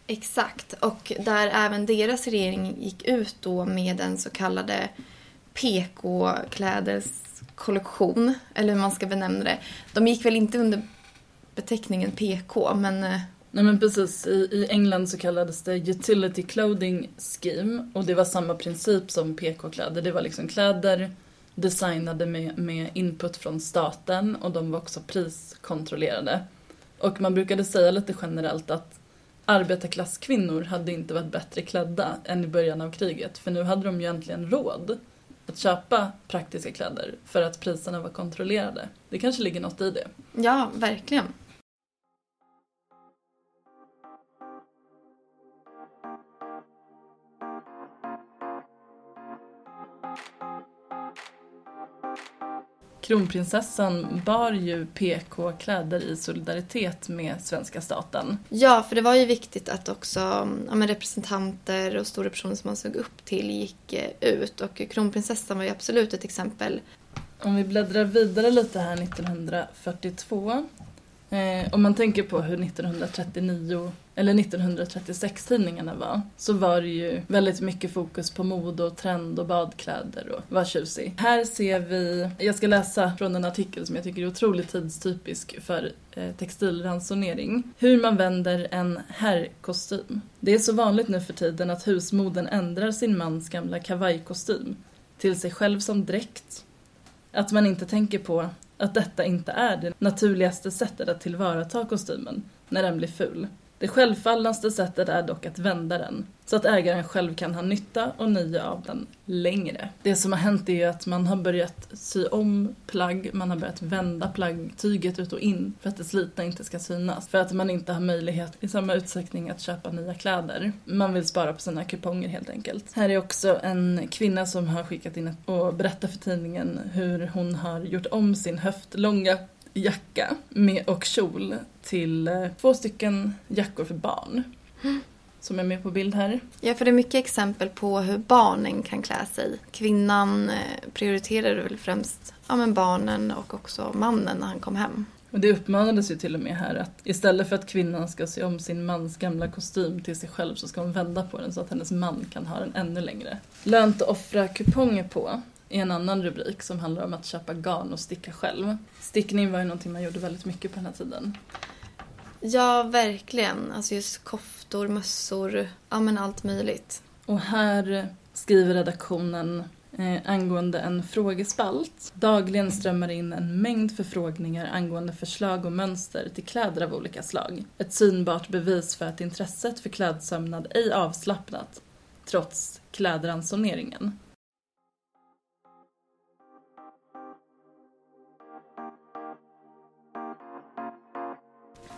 Exakt, och där även deras regering gick ut då med en så kallade PK-kläderskollektion, eller hur man ska benämna det. De gick väl inte under beteckningen PK, men eh, Nej men precis, I, i England så kallades det Utility Clothing Scheme och det var samma princip som PK-kläder. Det var liksom kläder designade med, med input från staten och de var också priskontrollerade. Och man brukade säga lite generellt att arbetarklasskvinnor hade inte varit bättre klädda än i början av kriget för nu hade de ju äntligen råd att köpa praktiska kläder för att priserna var kontrollerade. Det kanske ligger något i det. ja, verkligen. Kronprinsessan bar ju PK-kläder i solidaritet med svenska staten. Ja, för det var ju viktigt att också ja, representanter och stora personer som man såg upp till gick eh, ut. Och kronprinsessan var ju absolut ett exempel. Om vi bläddrar vidare lite här 1942. Eh, om man tänker på hur 1939 eller 1936-tidningarna var så var det ju väldigt mycket fokus på mode och trend och badkläder och var tjusig. Här ser vi, jag ska läsa från en artikel som jag tycker är otroligt tidstypisk för eh, textilransonering. Hur man vänder en herrkostym. Det är så vanligt nu för tiden att husmoden ändrar sin mans gamla kavajkostym till sig själv som dräkt. Att man inte tänker på att detta inte är det naturligaste sättet att tillvarata kostymen när den blir ful. Det självfallnaste sättet är dock att vända den, så att ägaren själv kan ha nytta och nöje av den längre. Det som har hänt är ju att man har börjat sy om plagg, man har börjat vända plagg, tyget ut och in för att det slitna inte ska synas. För att man inte har möjlighet i samma utsträckning att köpa nya kläder. Man vill spara på sina kuponger helt enkelt. Här är också en kvinna som har skickat in och berättat för tidningen hur hon har gjort om sin höftlånga jacka med, och kjol till eh, två stycken jackor för barn. Som är med på bild här. Ja, för det är mycket exempel på hur barnen kan klä sig. Kvinnan eh, prioriterade väl främst ja, men barnen och också mannen när han kom hem. Och det uppmanades ju till och med här att istället för att kvinnan ska se om sin mans gamla kostym till sig själv så ska hon vända på den så att hennes man kan ha den ännu längre. Lönt att offra kuponger på är en annan rubrik som handlar om att köpa garn och sticka själv. Stickning var ju någonting man gjorde väldigt mycket på den här tiden. Ja, verkligen. Alltså just koftor, mössor, ja men allt möjligt. Och här skriver redaktionen eh, angående en frågespalt. Dagligen strömmar in en mängd förfrågningar angående förslag och mönster till kläder av olika slag. Ett synbart bevis för att intresset för klädsömnad ej avslappnat trots klädransoneringen.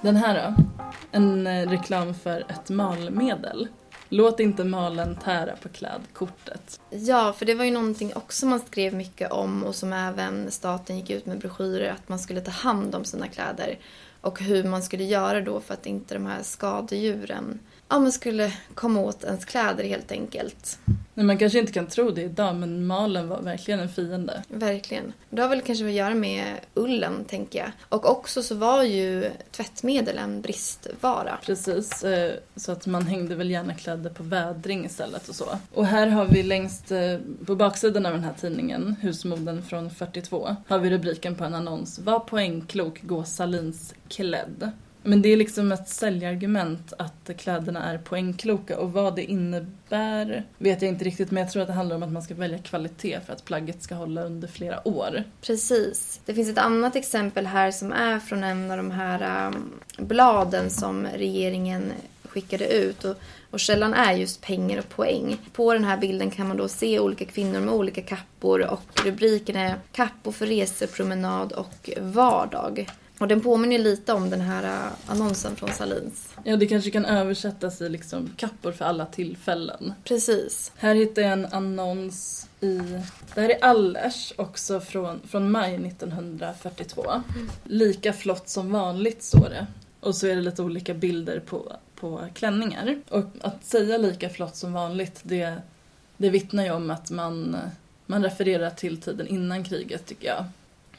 Den här då? En eh, reklam för ett malmedel. Låt inte malen tära på klädkortet. Ja, för det var ju någonting också man skrev mycket om och som även staten gick ut med broschyrer att man skulle ta hand om sina kläder. Och hur man skulle göra då för att inte de här skadedjuren ja, man skulle komma åt ens kläder helt enkelt. Nej, man kanske inte kan tro det idag men malen var verkligen en fiende. Verkligen. Det har väl kanske att göra med ullen, tänker jag. Och också så var ju tvättmedel en bristvara. Precis, eh, så att man hängde väl gärna kläder på vädring istället och så. Och här har vi längst eh, på baksidan av den här tidningen, Husmoden från 42, har vi rubriken på en annons. Var poängklok, gå Salins klädd. Men det är liksom ett säljargument att kläderna är poängkloka och vad det innebär vet jag inte riktigt men jag tror att det handlar om att man ska välja kvalitet för att plagget ska hålla under flera år. Precis. Det finns ett annat exempel här som är från en av de här um, bladen som regeringen skickade ut. Och, och källan är just pengar och poäng. På den här bilden kan man då se olika kvinnor med olika kappor och rubriken är Kappor för resor, promenad och vardag. Och den påminner lite om den här uh, annonsen från Salins. Ja, det kanske kan översättas i liksom kappor för alla tillfällen. Precis. Här hittar jag en annons i... Det här är Allers, också från, från maj 1942. Lika flott som vanligt står det. Och så är det lite olika bilder på, på klänningar. Och att säga lika flott som vanligt, det, det vittnar ju om att man, man refererar till tiden innan kriget tycker jag.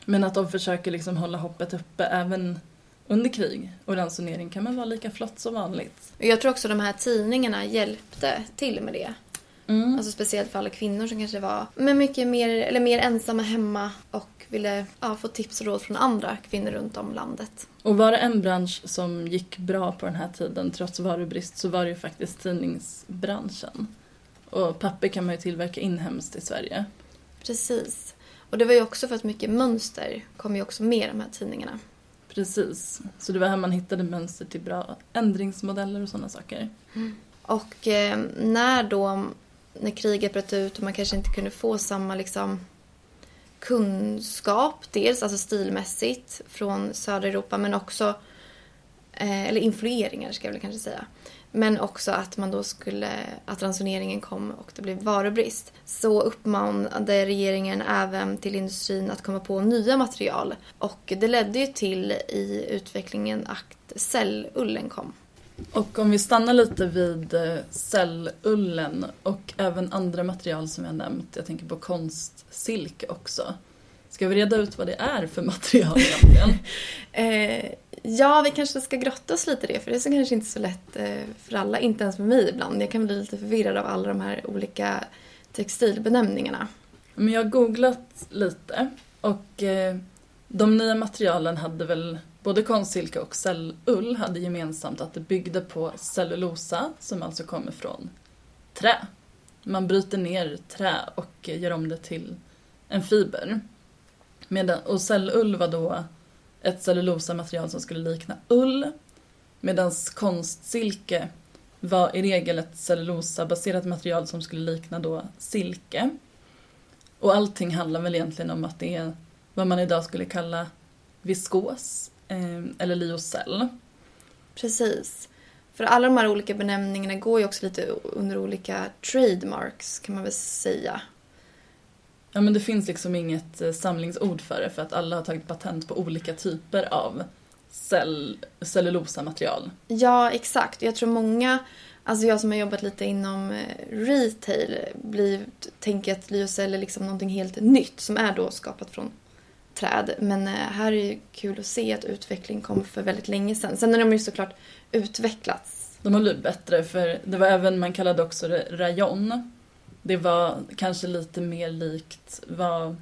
Men att de försöker liksom hålla hoppet uppe även under krig och ransonering kan man vara lika flott som vanligt. Jag tror också de här tidningarna hjälpte till med det. Mm. Alltså speciellt för alla kvinnor som kanske var men mycket mer, eller mer ensamma hemma och ville ja, få tips och råd från andra kvinnor runt om landet. Och var det en bransch som gick bra på den här tiden trots varubrist så var det ju faktiskt tidningsbranschen. Och papper kan man ju tillverka inhemskt i Sverige. Precis. Och det var ju också för att mycket mönster kom ju också med i de här tidningarna. Precis. Så det var här man hittade mönster till bra ändringsmodeller och sådana saker. Och eh, när då, när kriget bröt ut och man kanske inte kunde få samma liksom kunskap, dels alltså stilmässigt från södra Europa men också, eh, eller influeringar ska jag väl kanske säga. Men också att man då skulle, att ransoneringen kom och det blev varubrist. Så uppmanade regeringen även till industrin att komma på nya material. Och det ledde ju till i utvecklingen att cellullen kom. Och om vi stannar lite vid eh, cellullen och även andra material som jag nämnt, jag tänker på konstsilke också. Ska vi reda ut vad det är för material egentligen? *laughs* Eh, ja, vi kanske ska grotta oss lite i det, för det är så kanske inte så lätt eh, för alla, inte ens för mig ibland. Jag kan bli lite förvirrad av alla de här olika textilbenämningarna. Men jag har googlat lite och eh, de nya materialen hade väl, både konstsilke och cellull hade gemensamt att det byggde på cellulosa som alltså kommer från trä. Man bryter ner trä och eh, gör om det till en fiber. Medan, och cellull var då ett cellulosamaterial som skulle likna ull. Medan konstsilke var i regel ett cellulosabaserat material som skulle likna då silke. Och allting handlar väl egentligen om att det är vad man idag skulle kalla viskos eh, eller lyocell. Precis. För alla de här olika benämningarna går ju också lite under olika trademarks kan man väl säga. Ja men det finns liksom inget eh, samlingsord för det för att alla har tagit patent på olika typer av cell, cellulosamaterial. Ja, exakt. Jag tror många, alltså jag som har jobbat lite inom eh, retail, blir, tänker att lyocell är liksom någonting helt nytt som är då skapat från träd. Men eh, här är det kul att se att utveckling kom för väldigt länge sedan. Sen har de ju såklart utvecklats. De har blivit bättre för det var även, man kallade också det rayon. Det var kanske lite mer likt vad,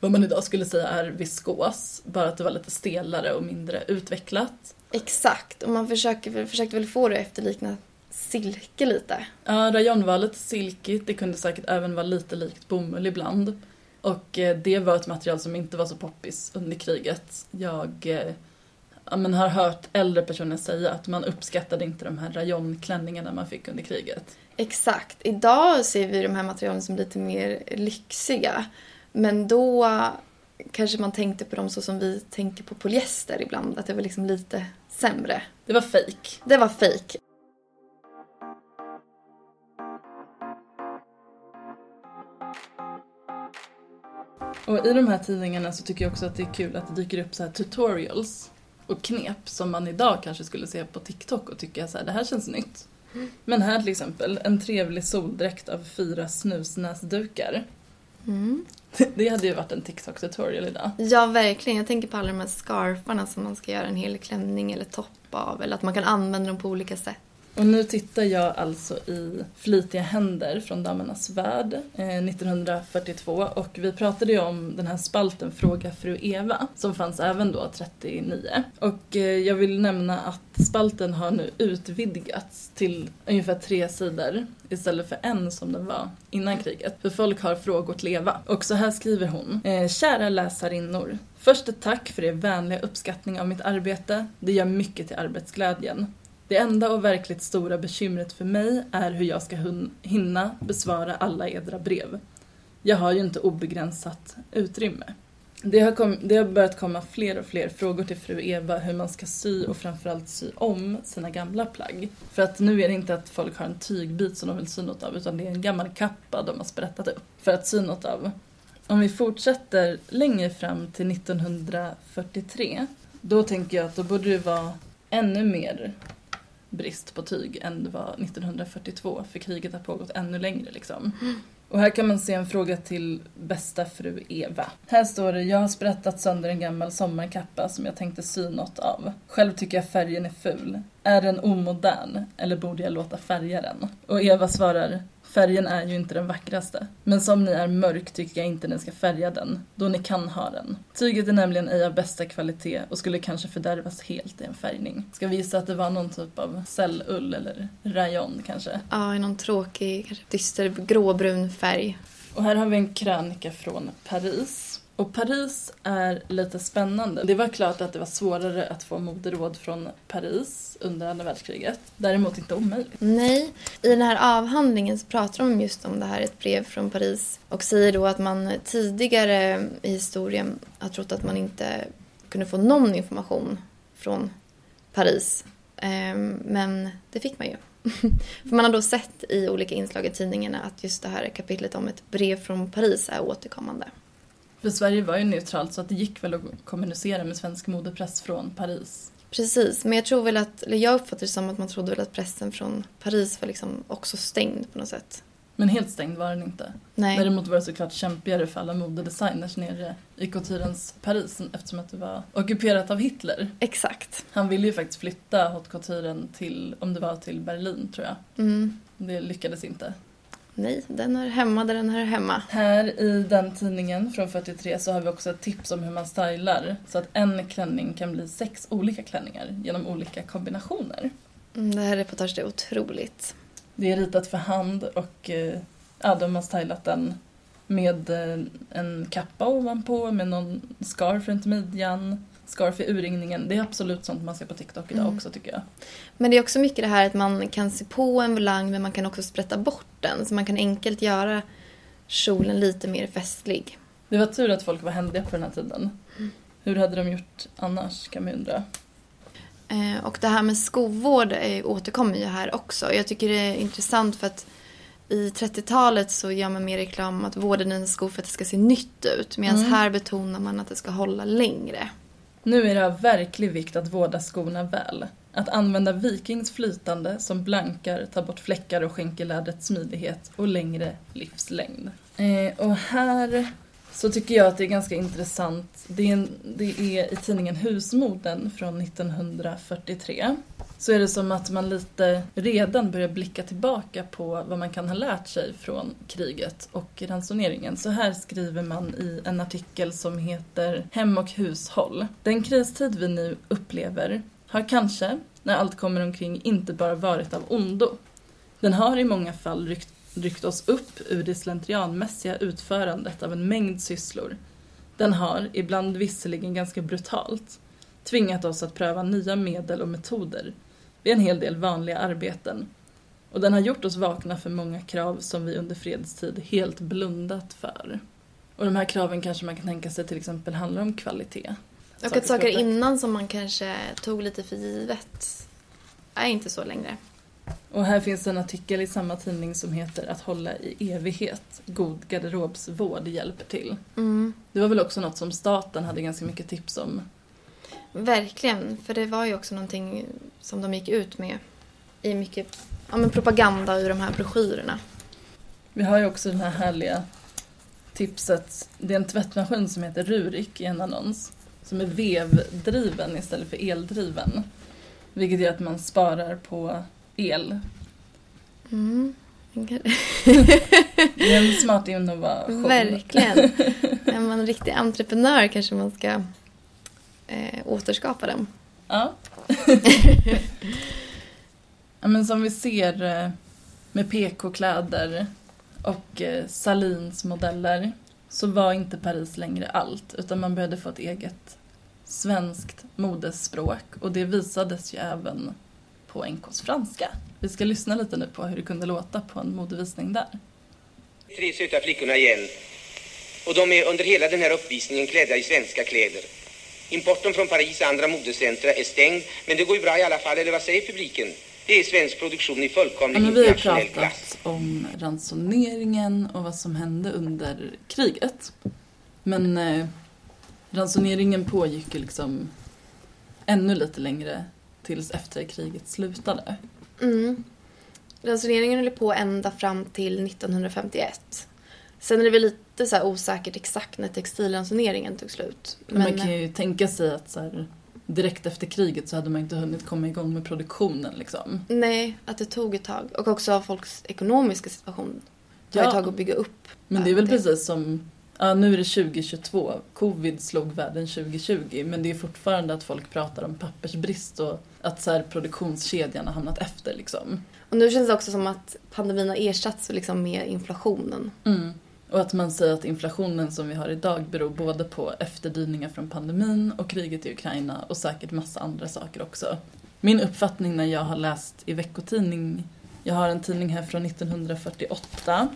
vad man idag skulle säga är viskos. Bara att det var lite stelare och mindre utvecklat. Exakt, och man försöker, försökte väl få det att efterlikna silke lite. Ja, rayon var lite silkigt, det kunde säkert även vara lite likt bomull ibland. Och eh, det var ett material som inte var så poppis under kriget. Jag eh, ja, men har hört äldre personer säga att man uppskattade inte de här rayonklänningarna man fick under kriget. Exakt. Idag ser vi de här materialen som lite mer lyxiga. Men då kanske man tänkte på dem så som vi tänker på polyester ibland. Att det var liksom lite sämre. Det var fake. Det var fake. Och i de här tidningarna så tycker jag också att det är kul att det dyker upp så här tutorials och knep som man idag kanske skulle se på TikTok och tycka så här, det här känns nytt. Men här till exempel, en trevlig soldräkt av fyra snusnäsdukar. Mm. *laughs* Det hade ju varit en TikTok-tutorial idag. Ja, verkligen. Jag tänker på alla de här scarfarna som man ska göra en hel klänning eller topp av. Eller att man kan använda dem på olika sätt. Och nu tittar jag alltså i Flitiga händer från Damernas Värld eh, 1942 och vi pratade ju om den här spalten Fråga fru Eva som fanns även då 39. Och eh, jag vill nämna att spalten har nu utvidgats till ungefär tre sidor istället för en som den var innan kriget. För folk har frågor till Eva. Och så här skriver hon. Eh, Kära läsarinnor. Först ett tack för er vänliga uppskattning av mitt arbete. Det gör mycket till arbetsglädjen. Det enda och verkligt stora bekymret för mig är hur jag ska hinna besvara alla edra brev. Jag har ju inte obegränsat utrymme. Det har, kom- det har börjat komma fler och fler frågor till fru Eva hur man ska sy och framförallt sy om sina gamla plagg. För att nu är det inte att folk har en tygbit som de vill sy något av utan det är en gammal kappa de har sprättat upp för att sy något av. Om vi fortsätter längre fram till 1943 då tänker jag att då borde det vara ännu mer brist på tyg än det var 1942 för kriget har pågått ännu längre liksom. Och här kan man se en fråga till bästa fru Eva. Här står det, jag har sprättat sönder en gammal sommarkappa som jag tänkte sy något av. Själv tycker jag färgen är ful. Är den omodern eller borde jag låta färga den? Och Eva svarar, färgen är ju inte den vackraste. Men som ni är mörk tycker jag inte ni ska färga den, då ni kan ha den. Tyget är nämligen ej av bästa kvalitet och skulle kanske fördärvas helt i en färgning. Ska vi gissa att det var någon typ av cellull eller rayon kanske? Ja, i någon tråkig, kanske dyster gråbrun färg. Och här har vi en krönika från Paris. Och Paris är lite spännande. Det var klart att det var svårare att få moderåd från Paris under andra världskriget. Däremot inte omöjligt. Nej, i den här avhandlingen så pratar de just om det här, ett brev från Paris. Och säger då att man tidigare i historien har trott att man inte kunde få någon information från Paris. Ehm, men det fick man ju. *laughs* För man har då sett i olika inslag i tidningarna att just det här kapitlet om ett brev från Paris är återkommande. För Sverige var ju neutralt så att det gick väl att kommunicera med svensk modepress från Paris. Precis, men jag tror väl att, eller jag uppfattar det som att man trodde väl att pressen från Paris var liksom också stängd på något sätt. Men helt stängd var den inte. Nej. Däremot var det såklart kämpigare för alla modedesigners nere i couturens Paris eftersom att det var ockuperat av Hitler. Exakt. Han ville ju faktiskt flytta haute couturen till, om det var till Berlin tror jag. Mm. Det lyckades inte. Nej, den hör hemma där den hör hemma. Här i den tidningen från 43 så har vi också ett tips om hur man stylar. Så att en klänning kan bli sex olika klänningar genom olika kombinationer. Mm, Det här reportaget är otroligt. Det är ritat för hand och eh, ja, de har stylat den med eh, en kappa ovanpå med någon scarf runt midjan, scarf i urringningen. Det är absolut sånt man ser på TikTok idag Mm. också tycker jag. Men det är också mycket det här att man kan se på en volang men man kan också sprätta bort den. Så man kan enkelt göra kjolen lite mer festlig. Det var tur att folk var händiga på den här tiden. Hur hade de gjort annars kan man undra. Eh, Och det här med skovård återkommer ju här också. Jag tycker det är intressant för att i 30-talet så gör man mer reklam att vårda dina skor för att det ska se nytt ut. Medan Mm. här betonar man att det ska hålla längre. Nu är det av verklig vikt att vårda skorna väl. Att använda Vikings flytande som blankar, tar bort fläckar och skänker lädret smidighet och längre livslängd. Eh, och här så tycker jag att det är ganska intressant. Det är, en, det är i tidningen Husmoden från 1943. Så är det som att man lite redan börjar blicka tillbaka på vad man kan ha lärt sig från kriget och ransoneringen. Så här skriver man i en artikel som heter Hem och hushåll. Den kristid vi nu upplever har kanske, när allt kommer omkring, inte bara varit av ondo. Den har i många fall ryckt, ryckt oss upp ur det slentrianmässiga utförandet av en mängd sysslor. Den har, ibland visserligen ganska brutalt, tvingat oss att pröva nya medel och metoder vid en hel del vanliga arbeten. Och den har gjort oss vakna för många krav som vi under fredstid helt blundat för. Och de här kraven kanske man kan tänka sig till exempel handlar om kvalitet. Och att saker innan som man kanske tog lite för givet är inte så längre. Och här finns en artikel i samma tidning som heter Att hålla i evighet. God garderobsvård hjälper till. Mm. Det var väl också något som staten hade ganska mycket tips om. Verkligen, för det var ju också någonting som de gick ut med i mycket ja, men propaganda ur de här broschyrerna. Vi har ju också det här härliga tipset. Det är en tvättmaskin som heter Rurik i en annons. Som är vevdriven istället för eldriven. Vilket gör att man sparar på el. Mm. *laughs* Det är en smart innovation. Verkligen. *laughs* Är man en riktig entreprenör kanske man ska eh, återskapa dem. Ja. *laughs* ja men som vi ser eh, med PK-kläder och eh, Salins modeller så var inte Paris längre allt utan man började få ett eget svenskt modespråk och det visades ju även på NKs franska. Vi ska lyssna lite nu på hur det kunde låta på en modevisning där. Tre söta flickorna igen. Och de är under hela den här uppvisningen klädda i svenska kläder. Importen från Paris och andra modecentra är stängd, men det går ju bra i alla fall, eller vad säger publiken? Det är svensk produktion i fullkomlig Ja, men vi har internationell klass. pratat om ransoneringen och vad som hände under kriget. Men eh, ransoneringen pågick ju liksom ännu lite längre tills efter kriget slutade. Mm. Ransoneringen höll på ända fram till 1951. Sen är det väl lite så här osäkert exakt när textilransoneringen tog slut. Men man kan ju tänka sig att så här, direkt efter kriget så hade man inte hunnit komma igång med produktionen liksom. Nej, att det tog ett tag. Och också folks ekonomiska situation. Det tar Ja. ett tag att bygga upp. Men det är väl att precis som, ja nu är det 2022, covid slog världen 2020 men det är fortfarande att folk pratar om pappersbrist och att så här, produktionskedjan har hamnat efter liksom. Och nu känns det också som att pandemin har ersatts liksom med inflationen. Mm. Och att man säger att inflationen som vi har idag beror både på efterdyningar från pandemin och kriget i Ukraina och säkert massa andra saker också. Min uppfattning när jag har läst i veckotidning, jag har en tidning här från 1948,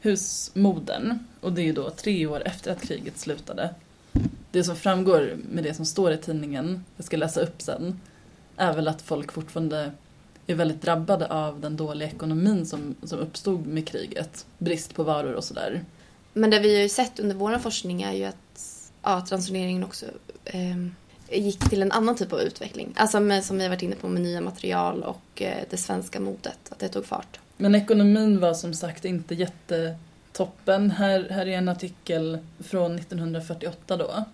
Husmodern, och det är ju då tre år efter att kriget slutade. Det som framgår med det som står i tidningen, jag ska läsa upp sen, är väl att folk fortfarande är väldigt drabbade av den dåliga ekonomin som, som uppstod med kriget. Brist på varor och sådär. Men det vi har ju sett under vår forskning är ju att, ja, att ransoneringen också ehm, gick till en annan typ av utveckling. Alltså med, som vi har varit inne på med nya material och eh, det svenska modet, att det tog fart. Men ekonomin var som sagt inte jättetoppen. Här, här är en artikel från 1948 då.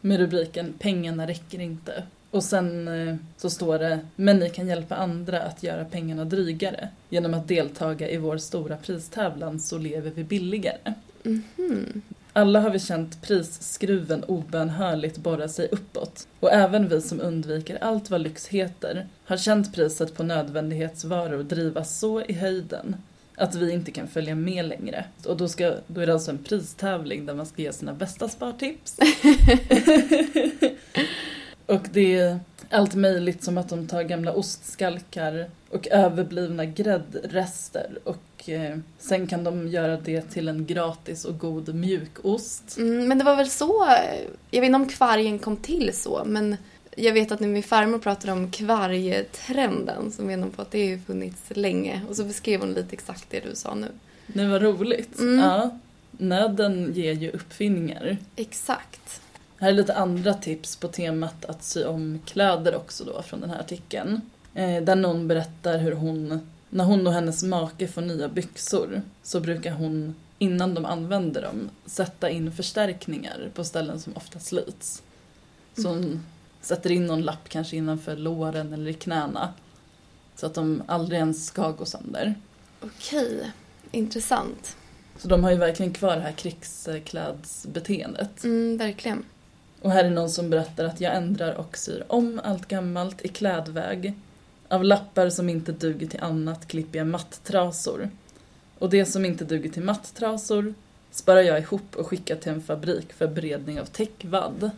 Med rubriken Pengarna räcker inte. Och sen eh, så står det Men ni kan hjälpa andra att göra pengarna drygare. Genom att deltaga i vår stora pristävlan så lever vi billigare. Mhm. Alla har vi känt prisskruven obönhörligt borra sig uppåt. Och även vi som undviker allt vad lyx heter har känt priset på nödvändighetsvaror drivas så i höjden att vi inte kan följa med längre. Och då, ska, då är det alltså en pristävling där man ska ge sina bästa spartips. *laughs* *laughs* och det är allt möjligt som att de tar gamla ostskalkar och överblivna gräddrester och eh, sen kan de göra det till en gratis och god mjukost. Mm, men det var väl så, jag vet inte om kvargen kom till så, men jag vet att när min farmor pratade om kvargtrenden så menar hon på att det har funnits länge. Och så beskrev hon lite exakt det du sa nu. Det var roligt. Mm. Ja, nöden ger ju uppfinningar. Exakt. Här är lite andra tips på temat att sy om kläder också då från den här artikeln. Eh, där någon berättar hur hon, när hon och hennes make får nya byxor så brukar hon innan de använder dem sätta in förstärkningar på ställen som ofta slits. Så hon sätter in någon lapp kanske innanför låren eller i knäna. Så att de aldrig ens ska gå sönder. Okej, intressant. Så de har ju verkligen kvar det här krigsklädsbeteendet. Mm, verkligen. Och här är någon som berättar att jag ändrar och syr om allt gammalt i klädväg. Av lappar som inte duger till annat klipper jag matttrasor. Och det som inte duger till matttrasor sparar jag ihop och skickar till en fabrik för beredning av täckvadd.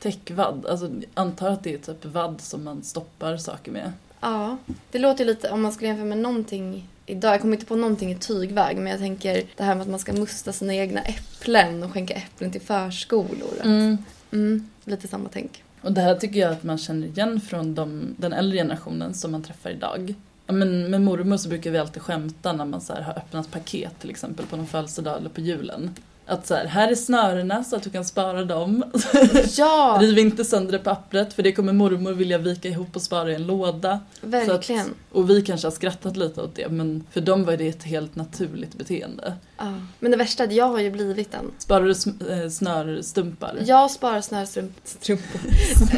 Täckvadd, alltså antar att det är typ vadd som man stoppar saker med. Ja, det låter lite, om man skulle jämföra med någonting idag, jag kommer inte på någonting i tygväg, men jag tänker det här med att man ska musta sina egna äpplen och skänka äpplen till förskolor. Mm. Mm, lite samma tänk. Och det här tycker jag att man känner igen från de, den äldre generationen som man träffar idag. Men med mormor så brukar vi alltid skämta när man så har öppnat paket till exempel på någon födelsedag eller på julen. Att så här, här är snörena så att du kan spara dem. Ja, *laughs* Riv inte sönder pappret för det kommer mormor vilja vika ihop och spara i en låda. verkligen. Att, och vi kanske har skrattat lite åt det men för dem var det ett helt naturligt beteende. Ja. Men det värsta är att jag har ju blivit en. Sparar du sm- eh, snörstumpar? Jag sparar snörstrumpor.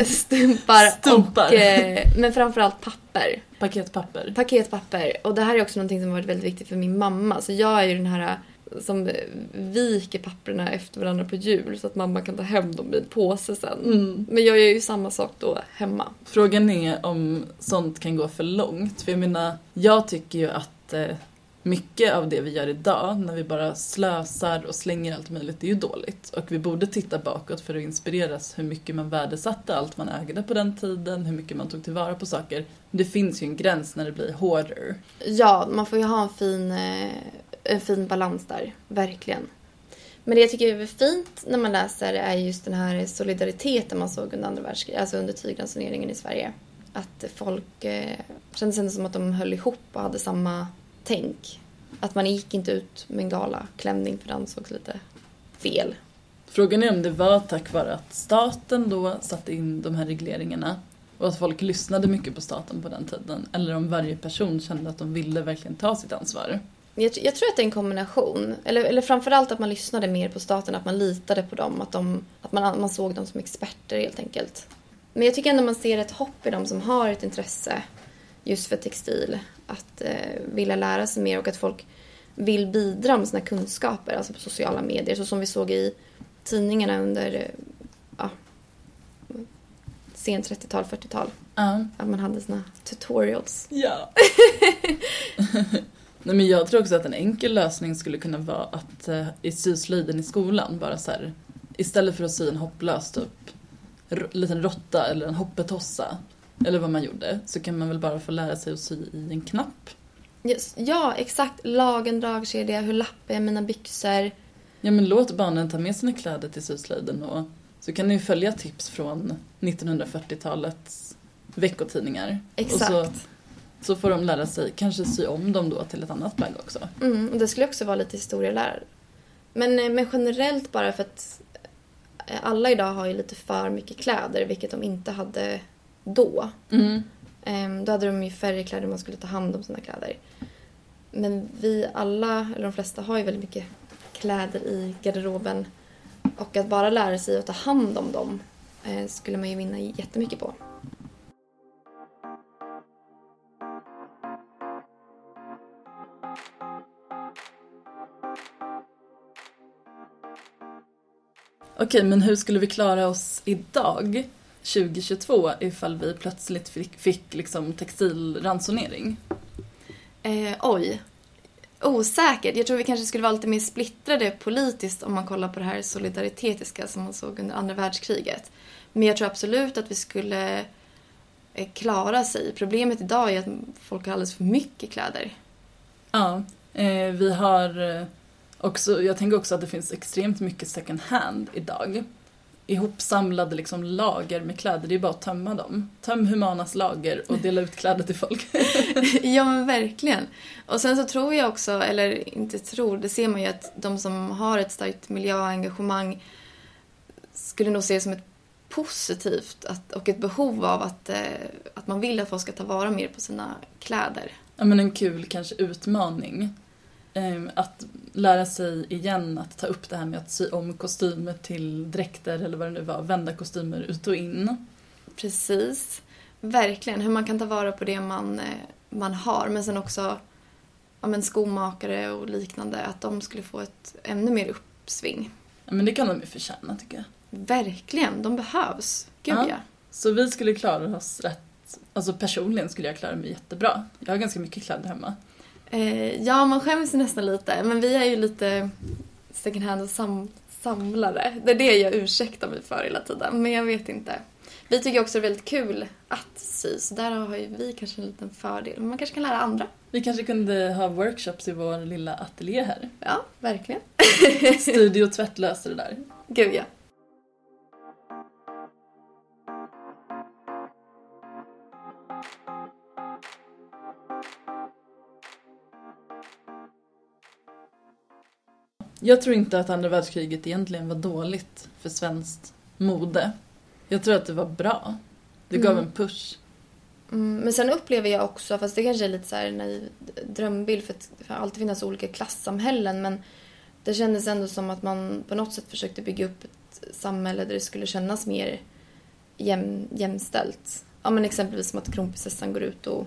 Stumpar Stumpar. och, eh, men framförallt papper. Paketpapper? Paketpapper. Och det här är också någonting som varit väldigt viktigt för min mamma. Så jag är ju den här som viker papperna efter varandra på jul så att mamma kan ta hem dem i en påse sen. Mm. Men jag gör ju samma sak då hemma. Frågan är om sånt kan gå för långt. För jag menar, jag tycker ju att eh, mycket av det vi gör idag, när vi bara slösar och slänger allt möjligt, det är ju dåligt. Och vi borde titta bakåt för att inspireras hur mycket man värdesatte allt man ägde på den tiden, hur mycket man tog tillvara på saker. Det finns ju en gräns när det blir hoarder. Ja, man får ju ha en fin, eh, en fin balans där. Verkligen. Men det jag tycker är fint när man läser är just den här solidariteten man såg under andra världskriget, alltså under tygransoneringen i Sverige. Att folk eh, kändes ändå som att de höll ihop och hade samma tänk. Att man gick inte ut med en galaklänning för det ansågs lite fel. Frågan är om det var tack vare att staten då satte in de här regleringarna och att folk lyssnade mycket på staten på den tiden eller om varje person kände att de ville verkligen ta sitt ansvar. Jag, jag tror att det är en kombination. Eller, eller framförallt att man lyssnade mer på staten, att man litade på dem. Att, de, att man, man såg dem som experter helt enkelt. Men jag tycker ändå man ser ett hopp i dem som har ett intresse just för textil. Att eh, vilja lära sig mer och att folk vill bidra med sina kunskaper, alltså på sociala medier. Så som vi såg i tidningarna under eh, ja, sent 30-tal, 40-tal. Ja. Att man hade sina tutorials. Ja. *laughs* *laughs* Nej men jag tror också att en enkel lösning skulle kunna vara att eh, i syslöjden i skolan bara så här istället för att sy en hopplös typ liten råtta eller en hoppetossa eller vad man gjorde så kan man väl bara få lära sig att sy i en knapp. Yes, ja, exakt. Laga en dragkedja, hur lappar jag mina byxor? Ja men låt barnen ta med sina kläder till syslöjden och så kan ni följa tips från 1940-talets veckotidningar. Exakt. Och så, så får de lära sig, kanske sy om dem då till ett annat plagg också. Mm, det skulle också vara lite historielärare. Men, eh, men generellt bara för att eh, alla idag har ju lite för mycket kläder, vilket de inte hade då. Mm. Ehm, Då hade de ju färre kläder man skulle ta hand om sina kläder. Men vi alla, eller de flesta, har ju väldigt mycket kläder i garderoben. Och att bara lära sig att ta hand om dem eh, skulle man ju vinna jättemycket på. Okej, men hur skulle vi klara oss idag, 2022, ifall vi plötsligt fick, fick liksom textilransonering? Eh, oj. Osäkert. Jag tror vi kanske skulle vara lite mer splittrade politiskt om man kollar på det här solidaritetiska som man såg under andra världskriget. Men jag tror absolut att vi skulle eh, klara sig. Problemet idag är att folk har alldeles för mycket kläder. Ja, eh, vi har eh, också, jag tänker också att det finns extremt mycket second hand idag. Ihopsamlade liksom lager med kläder, det är bara att tömma dem. Töm Humanas lager och dela ut kläder till folk. *laughs* ja men verkligen. Och sen så tror jag också, eller inte tror, det ser man ju att de som har ett starkt miljöengagemang skulle nog se det som ett positivt att, och ett behov av att, eh, att man vill att folk ska ta vara mer på sina kläder. ja, men en kul kanske utmaning. Eh, att lära sig igen att ta upp det här med att sy om kostymer till dräkter eller vad det nu var, vända kostymer ut och in. Precis. Verkligen. Hur man kan ta vara på det man, eh, man har. Men sen också ja, men skomakare och liknande. Att de skulle få ett ännu mer uppsving. Ja, men det kan de ju förtjäna tycker jag. Verkligen. De behövs. Gud ja. Så vi skulle klara oss rätt, alltså personligen skulle jag klara mig jättebra. Jag har ganska mycket kläder hemma. Eh, ja, man skäms nästan lite. Men vi är ju lite second hand och sam- samlare. Det är det jag ursäktar mig för hela tiden. Men jag vet inte. Vi tycker också det är väldigt kul att sy. Så där har ju vi kanske en liten fördel. Men man kanske kan lära andra. Vi kanske kunde ha workshops i vår lilla ateljé här. Ja, verkligen. Studio Tvätt löser det där. Gud ja. Jag tror inte att andra världskriget egentligen var dåligt för svenskt mode. Jag tror att det var bra. Det gav Mm. en push. Mm, men sen upplever jag också, fast det kanske är lite så här naiv drömbild för att det alltid finnas olika klassamhällen men det kändes ändå som att man på något sätt försökte bygga upp ett samhälle där det skulle kännas mer jäm, jämställt. Ja men exempelvis som att kronprinsessan går ut och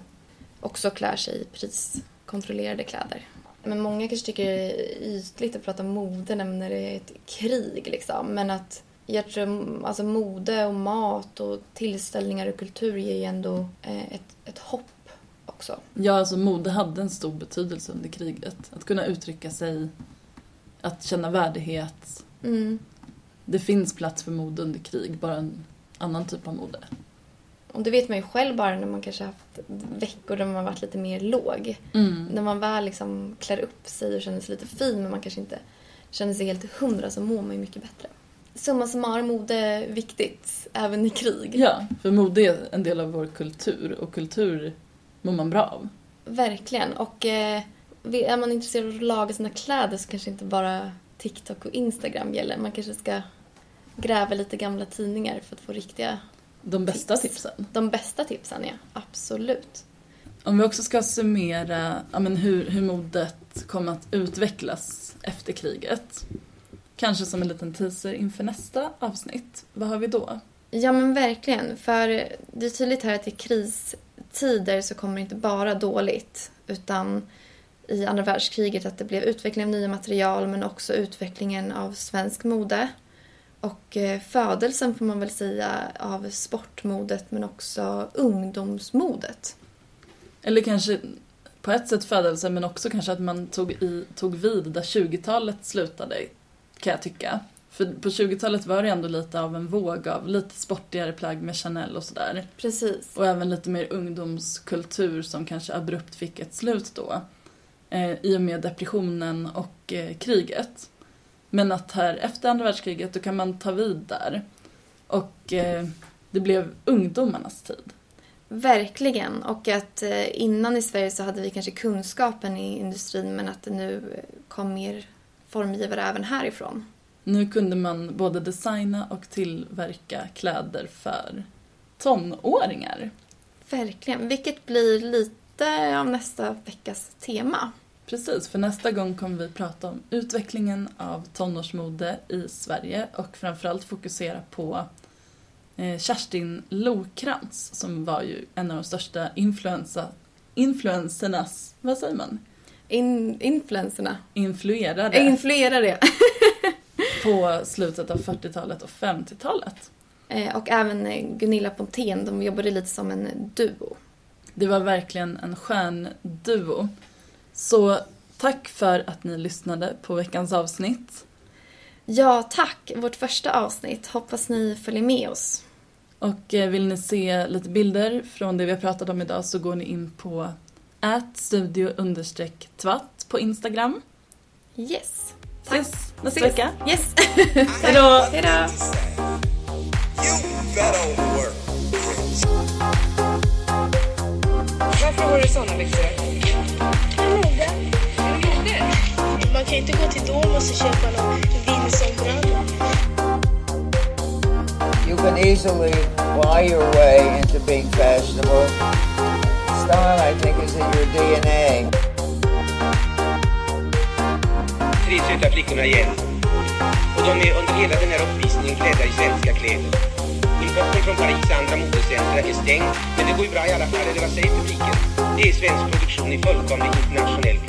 också klär sig i priskontrollerade kläder. Men många kanske tycker det är ytligt att prata mode när det är ett krig liksom. Men att jag tror alltså mode och mat och tillställningar och kultur ger ju ändå eh, ett, ett hopp också. Ja, alltså mode hade en stor betydelse under kriget. Att kunna uttrycka sig, att känna värdighet. Mm. Det finns plats för mode under krig, bara en annan typ av mode. Och det vet man ju själv bara när man kanske haft veckor där man varit lite mer låg. Mm. När man väl liksom klär upp sig och känner sig lite fin men man kanske inte känner sig helt hundra så mår man ju mycket bättre. Summa summarum, mode är viktigt även i krig. Ja, för mode är en del av vår kultur och kultur mår man bra av. Verkligen. Och eh, är man intresserad av att laga sina kläder så kanske inte bara TikTok och Instagram gäller. Man kanske ska gräva lite gamla tidningar för att få riktiga De bästa Tips. tipsen. De bästa tipsen, ja. Absolut. Om vi också ska summera ja, men hur, hur modet kom att utvecklas efter kriget. Kanske som en liten teaser inför nästa avsnitt. Vad har vi då? Ja men verkligen. För det är tydligt här att i kristider så kommer det inte bara dåligt. Utan i andra världskriget att det blev utveckling av nya material men också utvecklingen av svensk mode. Och eh, födelsen får man väl säga av sportmodet men också ungdomsmodet. Eller kanske på ett sätt födelse men också kanske att man tog, i, tog vid där 20-talet slutade kan jag tycka. För på 20-talet var det ändå lite av en våg av lite sportigare plagg med Chanel och sådär. Precis. Och även lite mer ungdomskultur som kanske abrupt fick ett slut då. Eh, I och med depressionen och eh, kriget. Men att här efter andra världskriget då kan man ta vid där. Och eh, det blev ungdomarnas tid. Verkligen. Och att eh, innan i Sverige så hade vi kanske kunskapen i industrin men att det nu eh, kom mer formgivare även härifrån. Nu kunde man både designa och tillverka kläder för tonåringar. Verkligen. Vilket blir lite av nästa veckas tema. Precis, för nästa gång kommer vi prata om utvecklingen av tonårsmode i Sverige och framförallt fokusera på eh, Kerstin Lokrans som var ju en av de största influensa, influencernas, vad säger man? In, influenserna. Influerade Influerade. *laughs* på slutet av 40-talet och 50-talet. Eh, och även eh, Gunilla Pontén, de jobbade lite som en duo. Det var verkligen en stjärnduo. Så tack för att ni lyssnade på veckans avsnitt. Ja, tack! Vårt första avsnitt. Hoppas ni följer med oss. Och eh, vill ni se lite bilder från det vi har pratat om idag så går ni in på studio tvatt på Instagram. Yes. Ses nästa Ses. vecka. Yes. *laughs* Hejdå! Hejdå! Varför har du såna byxor? Man kan inte gå till Domus och köpa någon vindsombröd. You can easily buy your way into being fashionable. Style, I think, is in your DNA. Tre söta flickorna igen. Och de är under hela den här uppvisningen klädda i svenska kläder. Importen från Paris andra modecentra är stängd, men det går ju bra i alla fall, eller vad säger publiken? Det är svensk produktion i fullkomlig internationell